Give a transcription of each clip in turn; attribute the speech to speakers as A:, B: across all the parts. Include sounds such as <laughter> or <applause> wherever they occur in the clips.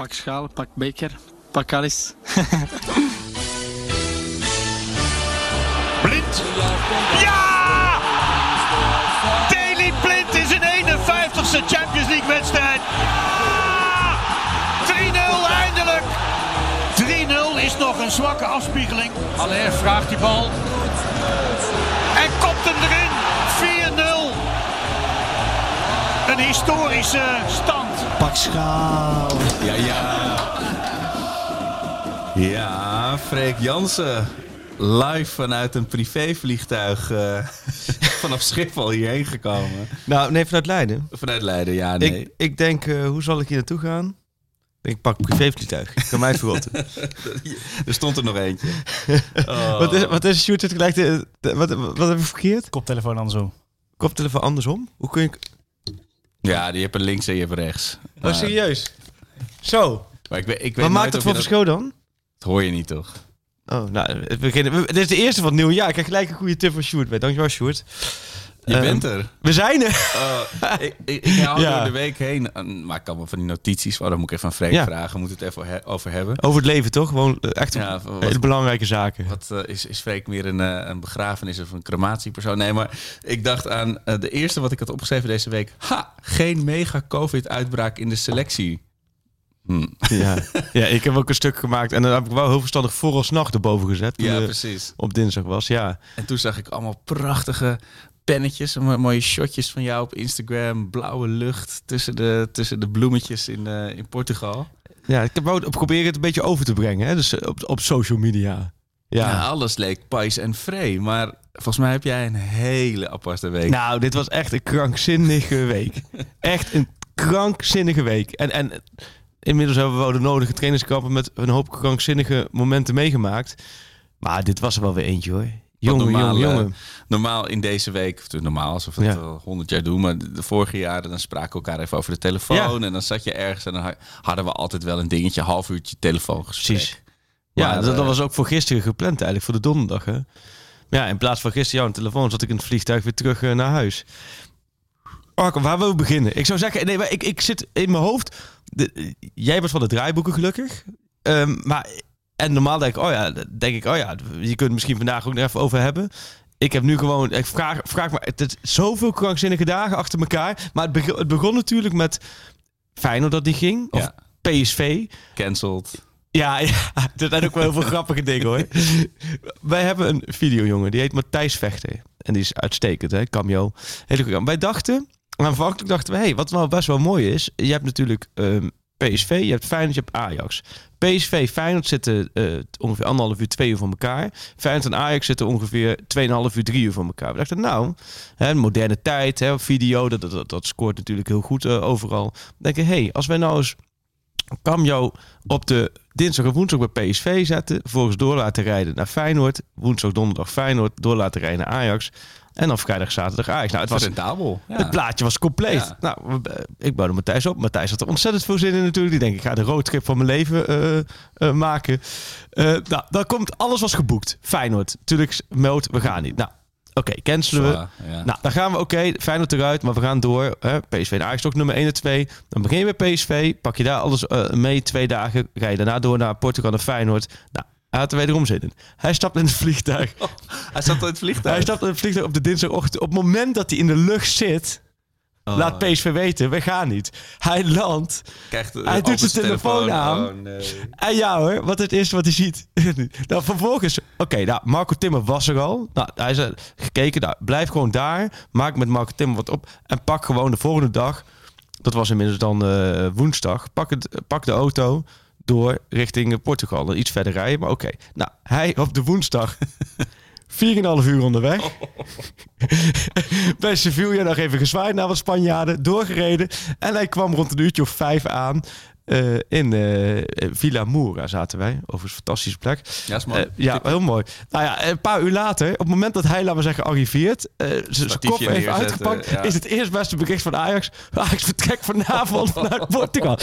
A: Pak schaal, pak beker, pak alles. <laughs>
B: Blind. Ja! Daley Blind is een 51ste Champions League wedstrijd. Ja! 3-0 eindelijk. 3-0 is nog een zwakke afspiegeling. Alleen vraagt die bal. En kopt hem erin. 4-0. Een historische stand.
C: Pak schaal.
D: Ja, ja. Ja, Freek Jansen. Live vanuit een privévliegtuig uh, <laughs> vanaf Schiphol hierheen gekomen.
C: Nou, nee, vanuit Leiden.
D: Vanuit Leiden, ja, nee.
C: Ik, ik denk, uh, hoe zal ik hier naartoe gaan? Ik pak privévliegtuig. Ik kan mij verrotten. <laughs>
D: er stond er nog eentje.
C: Oh. <laughs> wat, is, wat is Sjoerd het gelijk? Wat, wat hebben we verkeerd?
E: Koptelefoon andersom.
C: Koptelefoon andersom? Hoe kun je...
D: Ja, die heb een links en je hebt rechts.
C: Oh, maar... serieus? Zo.
D: Maar ik, weet, ik weet
C: Wat maakt het voor verschil dan?
D: Dat hoor je niet, toch?
C: Oh, nou, het, beginnen, het is de eerste van het nieuwe jaar. Ik krijg gelijk een goede tip van Sjoerd. Dankjewel, Sjoerd.
D: Je um, bent er.
C: We zijn er.
D: Uh, ik, ik, ik hou <laughs> ja. door de week heen. Maar ik kan me van die notities, waar dan moet ik even aan Freek ja. vragen. Moet het even over hebben.
C: Over het leven, toch? Gewoon echt ja, wat, hele belangrijke zaken.
D: Wat uh, is, is Freek meer een, een begrafenis of een crematiepersoon? Nee, maar ik dacht aan de eerste wat ik had opgeschreven deze week. Ha, geen mega COVID-uitbraak in de selectie.
C: Hmm. Ja. <laughs> ja, ik heb ook een stuk gemaakt en dan heb ik wel heel verstandig vooralsnog erboven gezet.
D: Ja, precies.
C: Op dinsdag was, ja.
D: En toen zag ik allemaal prachtige pennetjes, mooie shotjes van jou op Instagram. Blauwe lucht tussen de, tussen de bloemetjes in, uh, in Portugal.
C: Ja, ik heb ook proberen het een beetje over te brengen, hè? dus op, op social media.
D: Ja. ja, alles leek pais en vree. Maar volgens mij heb jij een hele aparte week.
C: Nou, dit was echt een krankzinnige week. <laughs> echt een krankzinnige week. En, en inmiddels hebben we wel de nodige trainingskampen met een hoop krankzinnige momenten meegemaakt. Maar dit was er wel weer eentje hoor. Jongen, normaal, jongen, jongen.
D: normaal in deze week, normaal alsof we het al honderd jaar doen, maar de vorige jaren dan spraken we elkaar even over de telefoon en dan zat je ergens en dan hadden we altijd wel een dingetje, half uurtje telefoongesprek. Precies.
C: Ja, dat, dat, was ook voor gisteren gepland eigenlijk, voor de donderdag. Hè? Ja, in plaats van gisteren jouw telefoon zat ik in het vliegtuig weer terug uh, naar huis. Arco, waar we beginnen? Ik zou zeggen, nee, ik, ik zit in mijn hoofd. De, jij was van de draaiboeken gelukkig. Um, maar en normaal denk ik, oh ja, denk ik, oh ja, je kunt misschien vandaag ook nog even over hebben. Ik heb nu gewoon, ik vraag, vraag maar, het is zoveel krankzinnige dagen achter elkaar. Maar het begon, het begon natuurlijk met Feyenoord dat die ging. Of ja. PSV.
D: Cancelled.
C: Ja, <laughs> ja, er zijn ook wel heel veel <laughs> grappige dingen hoor. Wij hebben een videojongen, die heet Matthijs Vechter. En die is uitstekend, hè, cameo. Hele goed. Wij dachten, aanvankelijk dachten we, hey, wat wel best wel mooi is. Je hebt natuurlijk um, PSV, je hebt Feyenoord, je hebt Ajax. PSV, Feyenoord zitten uh, ongeveer anderhalf uur, twee uur van elkaar. Feyenoord en Ajax zitten ongeveer 2,5 uur, drie uur van elkaar. We dachten, nou, hè, moderne tijd, hè, video, dat, dat, dat scoort natuurlijk heel goed uh, overal. We denken, hey, als wij nou eens Camjo op de dinsdag en woensdag bij PSV zetten. Vervolgens door laten rijden naar Feyenoord. Woensdag, donderdag Feyenoord. Door laten rijden naar Ajax. En dan vrijdag, zaterdag Ajax. Nou, het was
D: rentabel.
C: Ja. Het plaatje was compleet. Ja. Nou, ik bouwde Matthijs op. Matthijs had er ontzettend veel zin in natuurlijk. Die denk ik ga de roadtrip van mijn leven uh, uh, maken. Uh, nou, dan komt alles was geboekt. Feyenoord. Natuurlijk meld, we gaan niet. Nou, Oké, okay, cancelen we. Ja. Nou, dan gaan we, oké, okay, Feyenoord eruit, maar we gaan door. Hè? PSV en Ajax toch nummer 1 en 2. Dan begin je bij PSV, pak je daar alles uh, mee, twee dagen. Ga je daarna door naar Portugal en Feyenoord. Nou, hij had er wederom zin in. Hij stapt in het vliegtuig.
D: Oh, <laughs> hij stapt in het vliegtuig?
C: Hij stapt in het vliegtuig op de dinsdagochtend. Op het moment dat hij in de lucht zit... Oh. Laat PSV weten, we gaan niet. Hij landt. Krijgt, hij doet zijn telefoon, telefoon aan. Oh, nee. En ja hoor, wat het eerste wat hij ziet. <laughs> nou, vervolgens, oké, okay, nou, Marco Timmer was er al. Nou, hij zei, gekeken, nou, blijf gewoon daar. Maak met Marco Timmer wat op. En pak gewoon de volgende dag. Dat was inmiddels dan uh, woensdag. Pak, het, pak de auto door richting Portugal. Iets verder rijden, maar oké. Nou, hij op de woensdag <laughs> 4,5 uur onderweg. Oh. <laughs> Bij Sevilla nog even gezwaaid naar wat Spanjaarden, doorgereden. En hij kwam rond een uurtje of vijf aan. Uh, in uh, Villa Moura zaten wij. Over een fantastische plek.
D: Ja, is mooi. Uh,
C: ja, heel mooi. Nou ja, een paar uur later, op het moment dat hij, laten we zeggen, arriveert, zijn kop even uitgepakt, ja. is het eerst beste bericht van Ajax. <laughs> Ajax vertrekt vanavond <laughs> naar Portugal.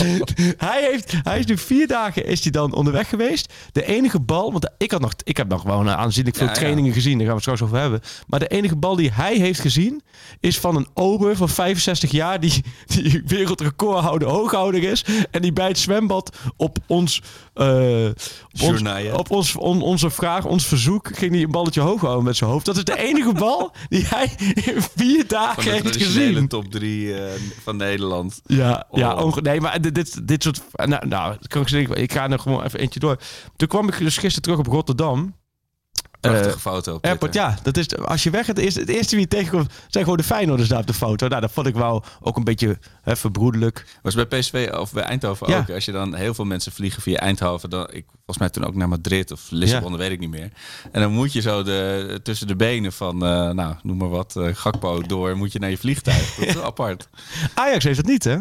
C: hij, heeft, hij is nu vier dagen is hij dan onderweg geweest. De enige bal, want ik, had nog, ik heb nog gewoon aanzienlijk veel ja, trainingen gezien, daar gaan we het straks over hebben. Maar de enige bal die hij heeft gezien, is van een ober van 65 jaar, die, die wereldrecordhouder hooghouder is. En die bij het zwembad op ons... Uh, op, ons, op ons, onze vraag, ons verzoek, ging hij een balletje hoog houden met zijn hoofd. Dat is de enige <laughs> bal die hij in vier dagen heeft gezien.
D: top drie uh, van Nederland.
C: Ja, oh. ja nee, maar dit, dit soort... Nou, nou kan ik, zeggen, ik ga er gewoon even eentje door. Toen kwam ik dus gisteren terug op Rotterdam.
D: Prachtige uh, foto.
C: Airport, ja, dat is, als je weg gaat, is het eerste wie je tegenkomt, zijn gewoon de Feyenoorders daar op de foto. Nou, dat vond ik wel ook een beetje hè, verbroedelijk.
D: Was bij PSV of bij Eindhoven ook. Als je dan heel veel mensen vliegen via Eindhoven, dan, ik volgens mij toen ook naar Madrid of Lissabon, ja. weet ik niet meer. En dan moet je zo de, tussen de benen van, uh, nou, noem maar wat, uh, Gakpo door, moet je naar je vliegtuig. Dat is <laughs> apart.
C: Ajax heeft het niet, hè?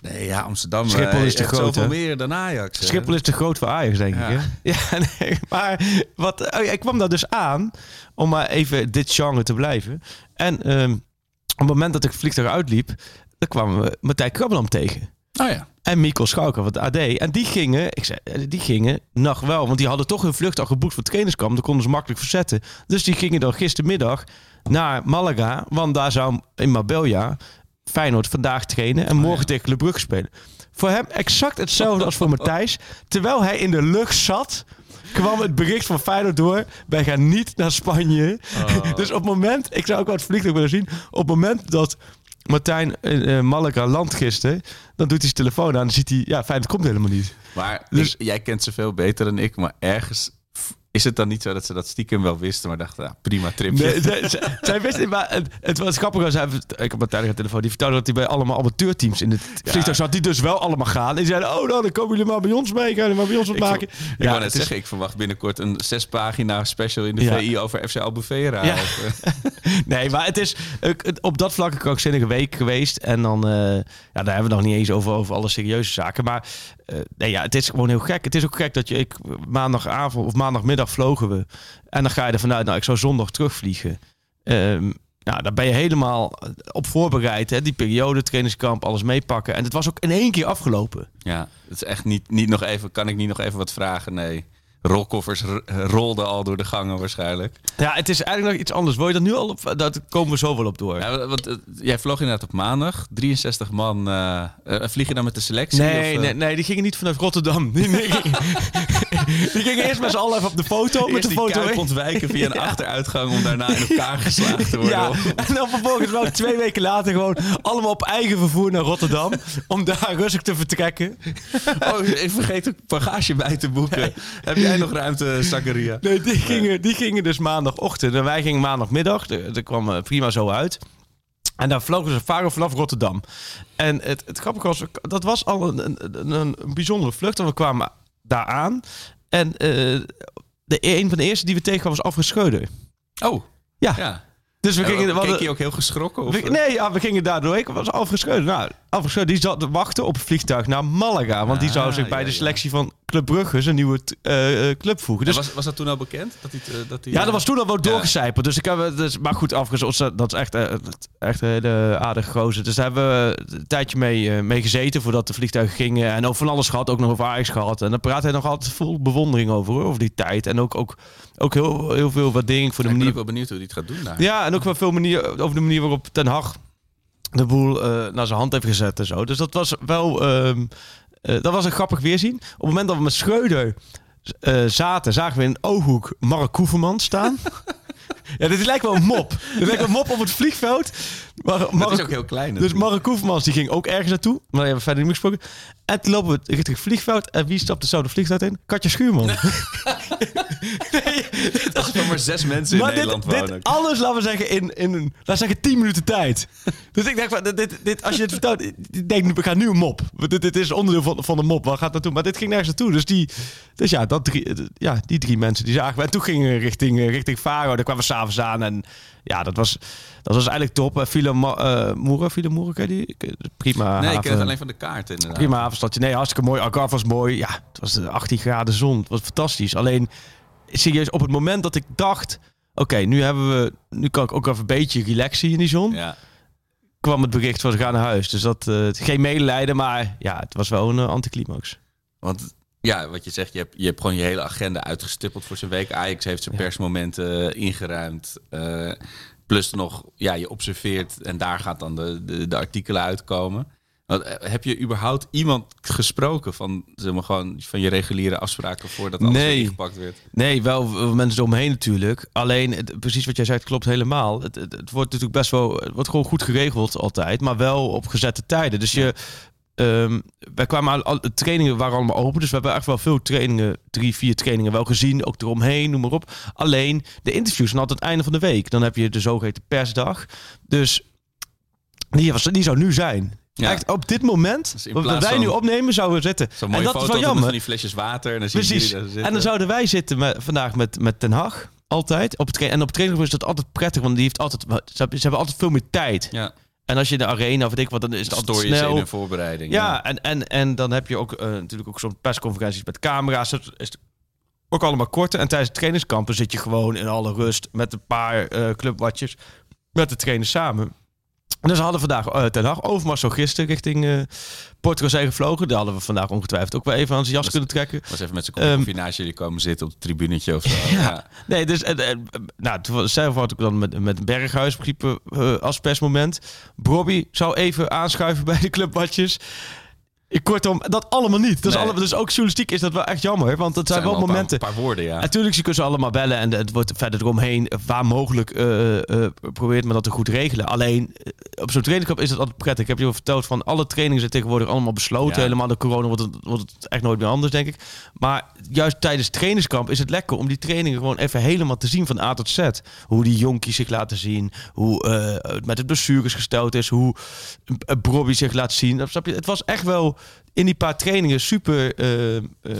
D: Nee, ja, Amsterdam Schiphol is te groot. Zoveel meer dan Ajax.
C: Schiphol is te groot voor Ajax, denk ik. Hè? Ja, <laughs> nee, maar wat, oh ik kwam daar dus aan om maar even dit genre te blijven. En um, op het moment dat ik het vliegtuig uitliep, dan kwamen we Matthij Krabbelam tegen.
D: Oh ja.
C: En Mikkel Schouker van de AD. En die gingen, ik zei, eh, die gingen nog wel, want die hadden toch hun vlucht al geboekt voor het trainingskamp. Dan konden ze makkelijk verzetten. Dus die gingen dan gistermiddag naar Malaga, want daar zou in Marbella Feyenoord vandaag trainen en oh, morgen tegen Le Brugge spelen. Voor hem exact hetzelfde als voor <laughs> Matthijs. Terwijl hij in de lucht zat, kwam het bericht van Feyenoord door. Wij gaan niet naar Spanje. Oh. <laughs> Dus op het moment, ik zou ook wel het vliegtuig willen zien. Op het moment dat Martijn uh, Malaga landt gisteren, dan doet hij zijn telefoon aan en ziet hij, ja, Feyenoord komt helemaal niet.
D: Maar dus, jij kent ze veel beter dan ik, maar ergens is het dan niet zo dat ze dat stiekem wel wisten, maar dachten, ja, prima tripje?
C: Nee, zij wisten, maar het, het was grappig. Als hij, ik heb een tijdens telefoon, die vertelde dat hij bij allemaal amateurteams in het ja. vliegtuig zat, die dus wel allemaal gaan. En die zeiden, oh, nou, dan komen jullie maar bij ons mee, gaan jullie maar bij ons wat maken. Ik,
D: ik ja, net zeggen, ik verwacht binnenkort een zes pagina special in de VI over FC Albufeira. Ja. <laughs>
C: nee, maar het is op dat vlak een krankzinnige week geweest. En dan, uh, ja, daar hebben we nog niet eens over, over alle serieuze zaken. Maar uh, nee, ja, het is gewoon heel gek. Het is ook gek dat je ik, maandagavond of maandagmiddag vlogen we. En dan ga je er vanuit, nou, ik zou zondag terugvliegen. Um, nou, daar ben je helemaal op voorbereid. Hè? Die periode, trainingskamp, alles meepakken. En het was ook in één keer afgelopen.
D: Ja, het is echt niet, niet nog even, kan ik niet nog even wat vragen? Nee rolkoffers rolden al door de gangen waarschijnlijk.
C: Ja, het is eigenlijk nog iets anders. Wil je dat nu al op? Dat komen we zo wel op door.
D: Ja, want, uh, jij vloog inderdaad op maandag. 63 man. Uh, uh, vlieg je dan met de selectie?
C: Nee, of, nee, nee, die gingen niet vanuit Rotterdam. Die, <laughs> die gingen eerst met z'n allen even op de foto.
D: Eerst
C: met de
D: die
C: foto
D: ontwijken via een achteruitgang om daarna in elkaar <laughs> geslagen te worden. Ja,
C: en dan vervolgens wel twee weken later gewoon allemaal op eigen vervoer naar Rotterdam. om daar rustig te vertrekken.
D: Oh, ik vergeet ook bagage bij te boeken. Heb je jij nog ruimte, Zakaria?
C: Nee, die gingen, die gingen dus maandagochtend. En wij gingen maandagmiddag. Dat kwam eh, prima zo uit. En daar vlogen ze varen vanaf Rotterdam. En het, het grappige was, dat was al een, een, een, bijzondere vlucht. En we kwamen daar aan. En uh, de, een van de eerste die we tegenkwamen was Alfred Schreuder.
D: Oh,
C: ja. ja.
D: Dus we gingen... Keek je ook heel geschrokken? Of?
C: nee, ja, we gingen daardoor. Ik was Alfred Nou, Die zat te wachten op het vliegtuig naar Malaga. Want die zou ah, zich bij de selectie van Club Brugge zijn nieuwe uh, club voegen. Dus,
D: was, was dat toen al bekend? Dat die, uh, dat
C: die, ja, dat was toen al wel doorgecijpeld. Dus ik heb, dus, maar goed, afgezond, dat is echt, echt een hele aardige gozer. Dus daar hebben we een tijdje mee, mee gezeten voordat de vliegtuigen gingen. En ook van alles gehad, ook nog over Ajax gehad. En daar praat hij nog altijd vol bewondering over, hoor, over die tijd. En ook, ook, ook heel, heel veel waardering voor de manier... Ik
D: ben wel benieuwd hoe hij het gaat doen daar.
C: Ja, en ook wel veel manier, over de manier waarop Ten Hag de boel uh, naar zijn hand heeft gezet en zo. Dus dat was wel... Um, uh, dat was een grappig weerzien. Op het moment dat we met Schreuder uh, zaten, zagen we in een ooghoek Mark Koeverman staan. <laughs> ja, dit lijkt wel een mop. Dit lijkt wel een mop op het vliegveld.
D: Maar, dat is ook heel klein.
C: Dus Mark Koevermans die ging ook ergens naartoe. Maar we hebben verder niet meer gesproken. En toen lopen we richting het vliegveld. En wie stapte zo de vliegtuig in? Katja Schuurman. <laughs> <laughs> Nee.
D: Dat maar zes mensen in Nederland
C: dit, wonen. Dit alles, laten we zeggen, in, in laten we zeggen, tien minuten tijd. <laughs> dus ik denk, van, dit, dit, als je het vertelt, ik denk, we gaan nu een mop. Dit, dit is onderdeel van, van de mop. Waar gaat naartoe? Maar dit ging nergens naartoe. Dus, die, dus ja, dat drie, ja, die drie mensen die zagen we. En toen gingen we richting, richting Faro. Daar kwamen we s'avonds aan. En ja, dat was, dat was eigenlijk top. File uh, Moeren, File Moeren, ken die? Prima
D: Nee, ik ken het alleen van de kaart inderdaad.
C: Prima havenstadje. Nee, hartstikke mooi. Algarve was mooi. Ja, het was 18 graden zon. Het was fantastisch. Alleen, serieus, op het moment dat ik dacht... Oké, nu hebben we... Nu kan ik ook even een beetje relaxen in die zon. Ja. Kwam het bericht van ze gaan naar huis. Dus dat... Uh, geen medelijden, maar ja, het was wel een uh, anticlimax.
D: Want ja, wat je zegt, je hebt, je hebt gewoon je hele agenda uitgestippeld voor zijn week. Ajax heeft zijn persmomenten ingeruimd. Plus nog, ja, je observeert en daar gaat dan de, de, de artikelen uitkomen. Heb je überhaupt iemand gesproken van, zeg maar, gewoon, van je reguliere afspraken voordat alles nee. ingepakt werd?
C: Nee, wel mensen omheen natuurlijk. Alleen, het, precies wat jij zegt, klopt helemaal. Het, het, het, wordt natuurlijk best wel, het wordt gewoon goed geregeld altijd, maar wel op gezette tijden. Dus je, Um, wij kwamen al, de trainingen waren allemaal open. Dus we hebben echt wel veel trainingen, drie, vier trainingen wel gezien. Ook eromheen, noem maar op. Alleen de interviews zijn altijd het einde van de week. Dan heb je de zogeheten persdag. Dus die, was, die zou nu zijn. Ja. Echt op dit moment, dus wat wij nu opnemen, zouden we zitten.
D: En dat is wel jammer. Van die flesjes water. En dan Precies.
C: en dan zouden wij zitten met, vandaag met, met Ten Hag. Altijd. Op het, en op het training is dat altijd prettig, want die heeft altijd, ze hebben altijd veel meer tijd.
D: Ja.
C: En als je de arena of weet ik wat, dan is het altijd snel.
D: in voorbereiding.
C: Ja, En, en, en dan heb je ook uh, natuurlijk ook zo'n persconferenties met camera's. Dat is ook allemaal korter. En tijdens het trainingskampen zit je gewoon in alle rust met een paar uh, clubwatjes met de trainers samen. Dus we hadden vandaag uh, ten Hag Overmars zo gisteren richting uh, Portugal zijn gevlogen. Daar hadden we vandaag ongetwijfeld ook wel even aan zijn jas kunnen trekken.
D: Was even met zijn koffie um, naast jullie komen zitten op het tribunetje of zo. <laughs>
C: Ja, nee, dus uh, nou, zelf had ik dan met, met Berghuis begrepen als persmoment. Bobby zou even aanschuiven bij de clubwatjes. Ik kortom, dat allemaal niet. Dus, alle, dus ook journalistiek is dat wel echt jammer. Want het zijn, wel, momenten.
D: Een paar, woorden, ja.
C: Natuurlijk, ze kunnen ze allemaal bellen. En het wordt verder eromheen. Waar mogelijk uh, uh, probeert men dat te goed regelen. Alleen op zo'n trainingkamp is het altijd prettig. Ik heb je al verteld van alle trainingen zijn tegenwoordig allemaal besloten. Helemaal de corona wordt het, wordt het echt nooit meer anders, denk ik. Maar juist tijdens trainingskamp is het lekker om die trainingen gewoon even helemaal te zien van A tot Z. Hoe die jonkies zich laten zien. Hoe uh, met het bestuurders gesteld is. Hoe Brobby zich laat zien. Snap je? Het was echt wel in die paar trainingen super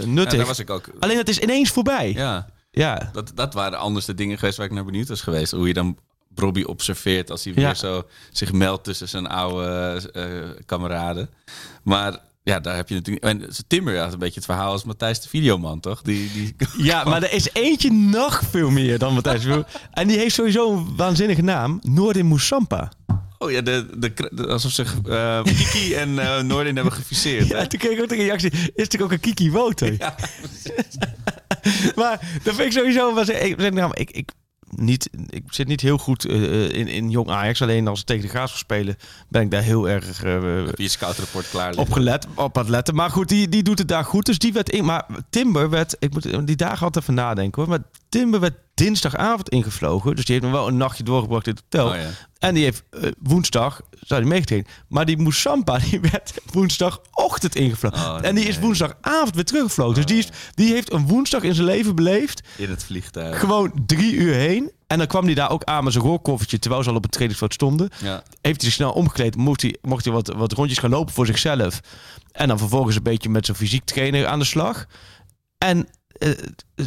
C: nuttig. Ja,
D: was ik ook.
C: Alleen het is ineens voorbij.
D: Ja. Ja. Dat, dat waren anders de dingen geweest waar ik naar benieuwd was geweest. Hoe je dan Bobby observeert als hij weer zo zich meldt tussen zijn oude uh, kameraden. Maar ja, daar heb je natuurlijk. En Timmer had een beetje het verhaal als Matthijs de Videoman, toch? Die, die... <laughs>
C: Ja, maar er is eentje nog veel meer dan Matthijs. en die heeft sowieso een waanzinnige naam: Noordin Moussampa.
D: Oh ja, de, de, alsof ze uh, Kiki <laughs> en uh, Noordin hebben gefuseerd.
C: Ja, toen kreeg ik ook de reactie. Is natuurlijk ook een Kiki Woter? Ja, <laughs> maar dat vind ik sowieso... Was, ik, nou, ik, ik, niet, ik zit niet heel goed uh, in, in jong Ajax. Alleen als ik tegen de Graafschap spelen, ben ik daar heel erg uh,
D: je scoutrapport klaar
C: op gelet, op het letten. Maar goed, die, die doet het daar goed. Dus die werd in. Maar Timber werd, ik moet die dagen altijd even nadenken hoor. Maar Timber werd dinsdagavond ingevlogen. Dus die heeft nog wel een nachtje doorgebracht in het hotel. Oh, ja. En die heeft uh, woensdag, zou hij meegetraind. Maar die Moussampa, <laughs> die werd woensdagochtend ingevlogen. Oh, en die is woensdagavond weer teruggevlogen. Dus die, is, die heeft een woensdag in zijn leven beleefd.
D: In het vliegtuig.
C: Gewoon drie uur heen. En dan kwam hij daar ook aan met zijn roorkoffertje, terwijl ze al op het trainingsveld stonden. Ja. Heeft hij zich snel omgekleed, mocht hij, mocht hij wat, wat rondjes gaan lopen voor zichzelf. En dan vervolgens een beetje met zijn fysiek trainer aan de slag. En uh,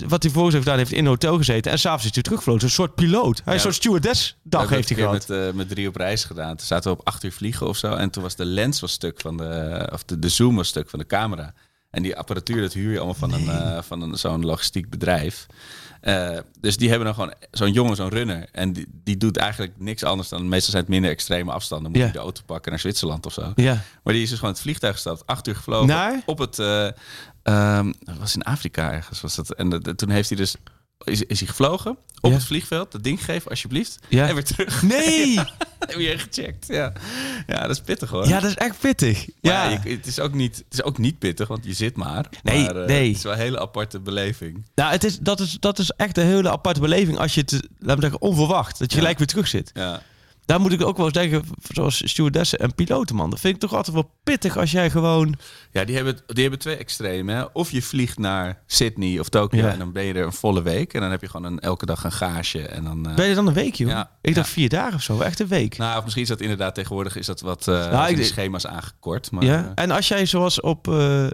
C: wat hij volgens heeft gedaan, heeft in een hotel gezeten. En s'avonds is hij teruggevlogen. Een soort piloot. Hij ja, is een soort stewardess dag heeft hij gehad.
D: Met, uh, met drie op reis gedaan. Toen zaten we op acht uur vliegen of zo. En toen was de lens was stuk van de... Of de, de zoom was stuk van de camera. En die apparatuur, dat huur je allemaal van, een, uh, van een, zo'n logistiek bedrijf. Uh, dus die hebben dan gewoon zo'n jongen, zo'n runner. En die, die doet eigenlijk niks anders dan... Meestal zijn het minder extreme afstanden. Moet je de auto pakken naar Zwitserland of zo.
C: Ja.
D: Maar die is dus gewoon het vliegtuig gestapt. Acht uur gevlogen.
C: Naar?
D: Op het... Uh, um, dat was in Afrika ergens. Was dat. En de, toen heeft hij dus is, is hij gevlogen op het vliegveld. Dat ding geven, alsjeblieft.
C: Ja.
D: En weer terug. <laughs>
C: Nee! <laughs>
D: Heb je gecheckt? Ja. ja, dat is pittig hoor.
C: Ja, dat is echt pittig.
D: ja, het, is ook niet, het is ook niet pittig, want je zit maar.
C: Nee,
D: maar, uh,
C: nee.
D: Het is wel een hele aparte beleving.
C: Nou, het is, dat, is, dat is echt een hele aparte beleving als je het, laten we zeggen, onverwacht. Dat je gelijk weer terug zit.
D: Ja.
C: Daar moet ik ook wel eens denken, zoals stewardessen en piloten, man. Dat vind ik toch altijd wel pittig als jij gewoon...
D: Ja, die hebben, die hebben twee extremen. Of je vliegt naar Sydney of Tokio en dan ben je er een volle week. En dan heb je gewoon een, elke dag een gage. En dan,
C: uh... Ben je dan een week, joh? Ja, ik dacht vier dagen of zo, echt een week.
D: Nou, of misschien is dat inderdaad tegenwoordig is dat wat uh, nou, ik, schema's aangekort. Maar,
C: ja, en als jij zoals op...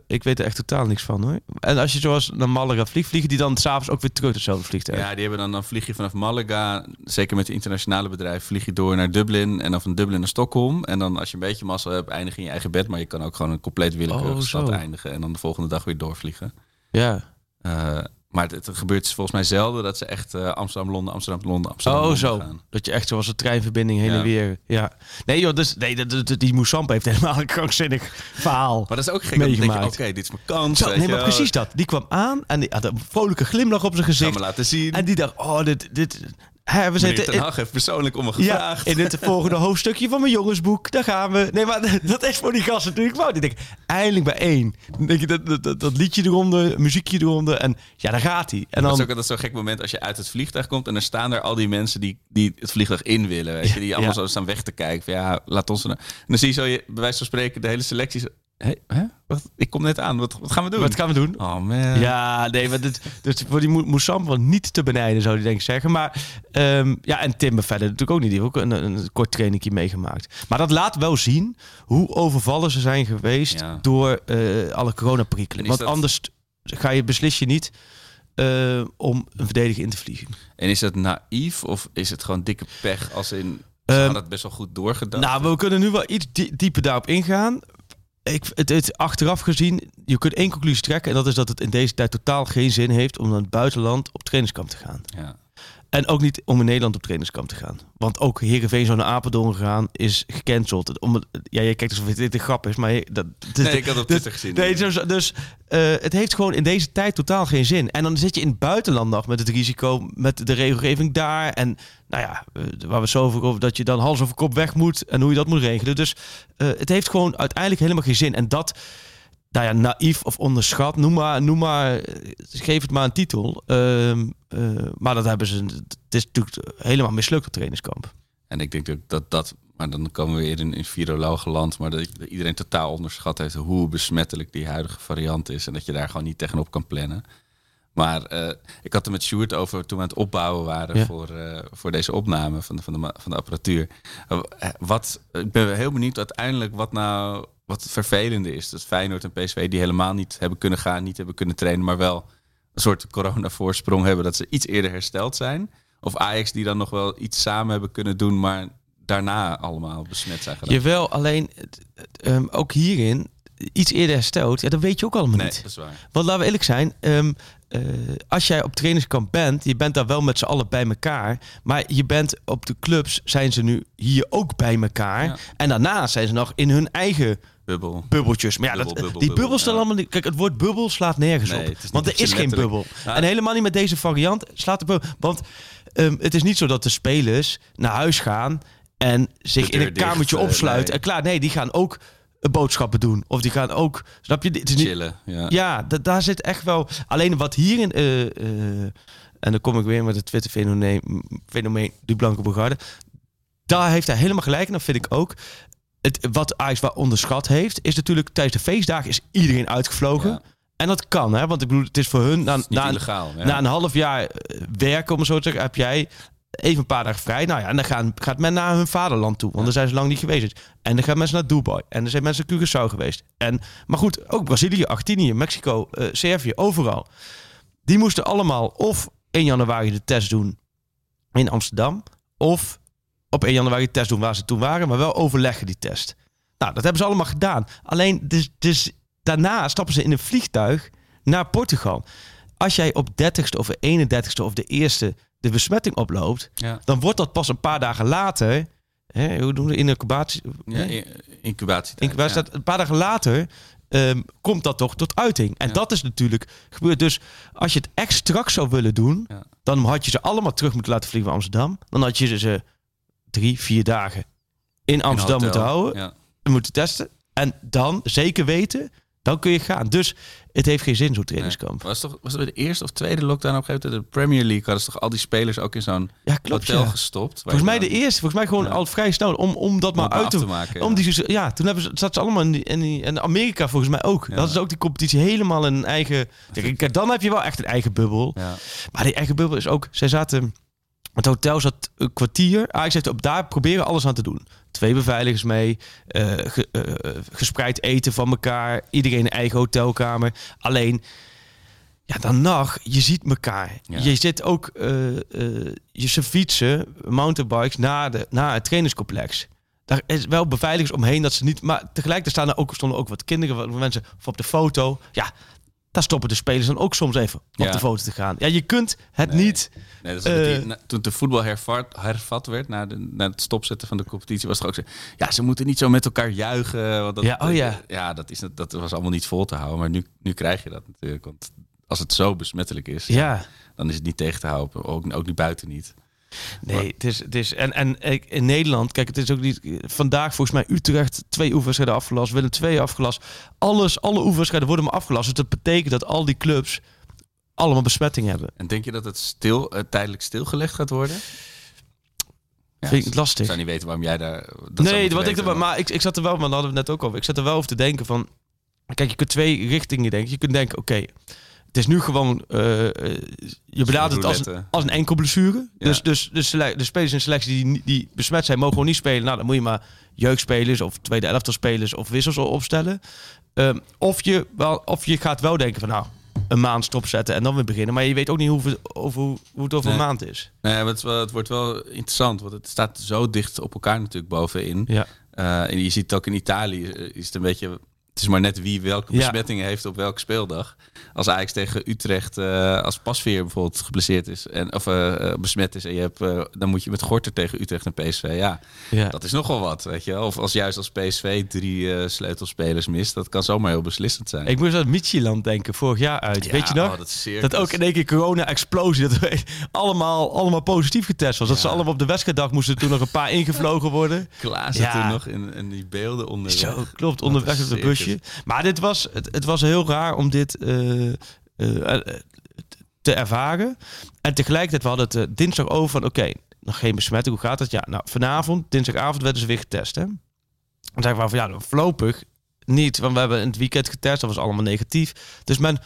C: Ik weet er echt totaal niks van, hoor. En als je zoals naar Malaga vliegt, vliegen die dan s'avonds ook weer terug hetzelfde vliegtuig?
D: Ja, die hebben dan, dan vlieg je vanaf Malaga, zeker met de internationale bedrijven, vlieg je door naar Dublin en dan van Dublin naar Stockholm. En dan als je een beetje massa hebt, eindig in je eigen bed. Maar je kan ook gewoon een compleet willekeurige oh, stad eindigen. En dan de volgende dag weer doorvliegen.
C: Ja.
D: Uh, maar het, het, gebeurt volgens mij zelden dat ze echt uh, Amsterdam, Londen, Amsterdam, Londen, Amsterdam.
C: Oh,
D: zo. Gaan.
C: Dat je echt zoals een treinverbinding heen en weer. Ja. Nee, joh, dus nee, de, die Moussamp heeft helemaal een krankzinnig verhaal.
D: Maar dat is ook gek. Oké, okay, dit is mijn kans.
C: Zo, nee, maar precies dat. Die kwam aan en die had een vrolijke glimlach op zijn gezicht.
D: Me laten zien.
C: En die dacht, oh, dit, dit, Hè, we
D: zitten Ten Hag heeft persoonlijk om me gevraagd.
C: Ja, in het volgende <laughs> hoofdstukje van mijn jongensboek, daar gaan we. Nee, maar <laughs> dat is voor die gasten natuurlijk wel. Die denken, eindelijk bij één. denk je, dat, dat, dat, liedje eronder, muziekje eronder en ja, daar gaat hij. En
D: dan... Dat is ook dat zo'n gek moment als je uit het vliegtuig komt en er staan er al die mensen die, die het vliegtuig in willen. Weet je, die allemaal zo staan weg te kijken. Van, ja, laat ons... En dan zie je zo, je, bij wijze van spreken, de hele selectie Hey, hè? Wat? Ik kom net aan. Wat, wat, gaan we doen?
C: Wat gaan we doen?
D: Oh man.
C: Ja, nee, maar dit, dus voor die Moussam wel niet te benijden, zou je denk ik zeggen. Maar um, ja, en Timber verder natuurlijk ook niet. Die heeft ook een, een, kort trainingje meegemaakt. Maar dat laat wel zien hoe overvallen ze zijn geweest door uh, alle coronaprikkelen. Want anders ga je beslis je niet uh, om een verdediger in te vliegen.
D: En is dat naïef of is het gewoon dikke pech als in... Ze um, dat best wel goed doorgedacht.
C: Nou, we kunnen nu wel iets dieper daarop ingaan ik, het, het, achteraf gezien, je kunt één conclusie trekken. En dat is dat het in deze tijd totaal geen zin heeft om naar het buitenland op trainingskamp te gaan. Ja. En ook niet om in Nederland op trainingskamp te gaan. Want ook Heerenveen zou naar Apeldoorn gaan is gecanceld. Om, ja, jij kijkt alsof dit een grap is, maar... Dat, <laughs>
D: nee, ik had op Twitter gezien.
C: Nee, dus, dus uh, het heeft gewoon in deze tijd totaal geen zin. En dan zit je in het buitenland nog met het risico, met de regelgeving daar. En nou ja, uh, waar we zo over dat je dan hals over kop weg moet en hoe je dat moet regelen. Dus uh, het heeft gewoon uiteindelijk helemaal geen zin. En dat nou ja, naïef of onderschat, noem maar, noem maar geef het maar een titel. Uh, uh, maar dat hebben ze, het is natuurlijk helemaal mislukt, het trainingskamp.
D: En ik denk dat dat, maar dan komen we weer in, in virologe land, maar dat iedereen totaal onderschat heeft hoe besmettelijk die huidige variant is en dat je daar gewoon niet tegenop kan plannen. Maar uh, ik had er met Sjoerd over toen we aan het opbouwen waren voor, uh, voor deze opname van de, van de, van de apparatuur. wat, ik ben heel benieuwd uiteindelijk wat nou wat vervelende is. Dat Feyenoord en PSV die helemaal niet hebben kunnen gaan, niet hebben kunnen trainen, maar wel een soort corona-voorsprong hebben dat ze iets eerder hersteld zijn. Of Ajax die dan nog wel iets samen hebben kunnen doen, maar daarna allemaal besmet zijn
C: geraakt. Jawel, alleen um, ook hierin iets eerder hersteld, ja, dat weet je ook allemaal
D: nee,
C: niet.
D: Dat is waar.
C: Want laten we eerlijk zijn, um, uh, als jij op trainingskamp bent, je bent daar wel met z'n allen bij elkaar, maar je bent op de clubs zijn ze nu hier ook bij elkaar. Ja. En daarna zijn ze nog in hun eigen
D: Bubbel.
C: Bubbeltjes. Maar ja, dat, die bubbels staan allemaal niet. Kijk, het woord bubbel slaat nergens op. Want er is geen bubbel. En helemaal niet met deze variant slaat de bubbel. Want um, het is niet zo dat de spelers naar huis gaan en zich in een kamertje dicht, opsluiten. Nee. En klaar, nee, die gaan ook boodschappen doen. Of die gaan ook, snap je? Het is niet,
D: Chillen, ja.
C: Ja, daar zit echt wel... Alleen wat hierin... Uh, uh, en dan kom ik weer met het Twitter-fenomeen fenomeen, die Blanke. Daar heeft hij helemaal gelijk. En dat vind ik ook het, wat Ajax wel onderschat heeft, is natuurlijk tijdens de feestdagen is iedereen uitgevlogen. En dat kan, hè? Want ik bedoel, het is voor hun na, na, illegaal, ja. na een half jaar eh, werken, om zo te zeggen, heb jij even een paar dagen vrij. Nou ja, en dan gaan, gaat men naar hun vaderland toe, want ja. daar zijn ze lang niet geweest. En dan gaan mensen naar Dubai. En er zijn mensen naar Curaçao geweest. En, maar goed, ook Brazilië, Argentinië, Mexico, uh, Servië, overal. Die moesten allemaal of 1 januari de test doen in Amsterdam, of op 1 januari test doen waar ze toen waren, maar wel overleggen die test. Nou, dat hebben ze allemaal gedaan. Alleen, dus, dus daarna stappen ze in een vliegtuig naar Portugal. Als jij op 30ste of 31ste of de eerste de besmetting oploopt, ja. dan wordt dat pas een paar dagen later. Hè, hoe doen we incubatie?
D: Ja, incubatie.
C: incubatie ja. Een paar dagen later um, komt dat toch tot uiting. En ja. dat is natuurlijk gebeurd. Dus als je het echt straks zou willen doen, dan had je ze allemaal terug moeten laten vliegen van Amsterdam. Dan had je ze drie, vier dagen in Amsterdam moeten houden. Ja. Moeten testen. En dan zeker weten, dan kun je gaan. Dus het heeft geen zin, zo'n trainingskamp.
D: Was, toch, was het de eerste of tweede lockdown op een gegeven moment? De Premier League hadden ze toch al die spelers ook in zo'n ja, hotel gestopt?
C: Volgens mij de eerste. Volgens mij gewoon al vrij snel. Om, om dat maar uit te, maken. Om die, ja, toen hebben ze, zat ze allemaal in, die, in, die, in Amerika volgens mij ook. Dat is ook die competitie helemaal een eigen... Kijk, dan heb je wel echt een eigen bubbel. Maar die eigen bubbel is ook... Zij zaten het hotel zat een kwartier. Ajax heeft op daar proberen alles aan te doen. Twee beveiligers mee, uh, ge, uh, gespreid eten van elkaar, iedereen een eigen hotelkamer. Alleen, ja, dan nog, je ziet elkaar. Ja. Je zit ook, uh, je fietsen, mountainbikes, naar, de, naar het trainingscomplex. Daar is wel beveiligers omheen dat ze niet. Maar tegelijkertijd staan er ook, stonden ook wat kinderen, wat mensen op de foto. Ja, daar stoppen de spelers dan ook soms even op de foto te gaan. Ja, je kunt het niet.
D: Nee, dat uh, toen de voetbal hervat, hervat werd na, de, na het stopzetten van de competitie, was er ook zo. Ja, ze moeten niet zo met elkaar juichen. Want dat,
C: ja, oh ja.
D: ja, dat, is, dat was allemaal niet vol te houden. Maar nu, nu krijg je dat natuurlijk. Want als het zo besmettelijk is,
C: ja.
D: dan is het niet tegen te houden. Ook, ook niet buiten niet.
C: Nee, het is, het is en, en in Nederland, kijk, het is ook niet vandaag volgens mij Utrecht twee oefenwedstrijden afgelast, Willem twee afgelast. Alles, alle oefenwedstrijden worden maar afgelast. Dus dat betekent dat al die clubs allemaal besmetting hebben.
D: En denk je dat het stil, uh, tijdelijk stilgelegd gaat worden?
C: Ja, vind ik het lastig. Ik
D: zou niet weten waarom jij daar.
C: Dat nee, wat ik, maar ik, ik zat er wel, maar dat hadden we net ook al. Ik zat er wel over te denken van. Kijk, je kunt twee richtingen denken. Je kunt denken, oké, het is nu gewoon, uh, je benadert het als, een, als een enkel blessure. Dus, dus, dus de spelers in selectie die, die besmet zijn, mogen gewoon niet spelen. Nou, dan moet je maar jeugdspelers of tweede elftal spelers of wissels opstellen. Um, of, je wel, of je gaat wel denken van, nou, een maand stopzetten en dan weer beginnen. Maar je weet ook niet hoe, over, hoe het over een maand is.
D: Nee, het, het, wordt wel interessant, want het staat zo dicht op elkaar natuurlijk bovenin. Ja. Uh, en je ziet ook in Italië is het een beetje het is maar net wie welke besmettingen heeft op welke speeldag. Als Ajax tegen Utrecht uh, als Pasveer bijvoorbeeld geblesseerd is en of uh, besmet is en je hebt, dan moet je met Gorter tegen Utrecht en PSV. Ja, ja, dat is nogal wat, weet je. Of als juist als PSV drie sleutelspelers mist, dat kan zomaar heel beslissend zijn.
C: Ik moest aan Michieland denken vorig jaar uit. Weet je nog? Oh, dat, ook in één keer corona-explosie, dat we <laughs> allemaal, allemaal positief getest was. Dat ze allemaal op de wedstrijddag moesten toen nog een paar <laughs> ingevlogen worden.
D: Klaar zit er nog in, in die beelden onder.
C: Zo, klopt, onderweg op de busje. Maar dit was, het, het was heel raar om dit uh, te ervaren. En tegelijkertijd, we hadden het dinsdag over van... oké, nog geen besmetting, hoe gaat het? Ja, nou, vanavond, dinsdagavond werden ze weer getest, hè? Dan zeggen we van, ja, voorlopig niet. Want we hebben het weekend getest, dat was allemaal negatief. Dus men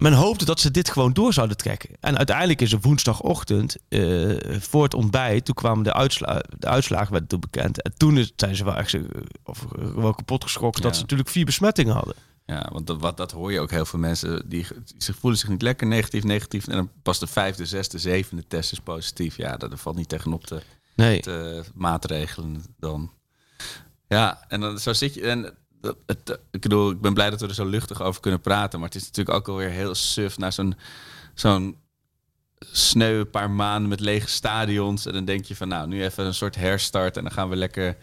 C: men hoopte dat ze dit gewoon door zouden trekken. En uiteindelijk is er woensdagochtend uh, voor het ontbijt, toen kwamen de, uitslagen, de uitslagen werden toen bekend. En toen zijn ze wel echt of, wel kapot geschrokken dat ze natuurlijk vier besmettingen hadden.
D: Ja, want dat, wat, dat hoor je ook heel veel mensen die, die voelen zich niet lekker negatief, negatief. En dan pas de vijfde, zesde, zevende test is positief. Ja, dat valt niet tegenop de nee. maatregelen dan. Ja, en dan zo zit je. En dat, het, ik bedoel, ik ben blij dat we er zo luchtig over kunnen praten. Maar het is natuurlijk ook alweer heel suf naar zo'n zo'n sneu paar maanden met lege stadions. En dan denk je van nou, nu even een soort herstart. En dan gaan we lekker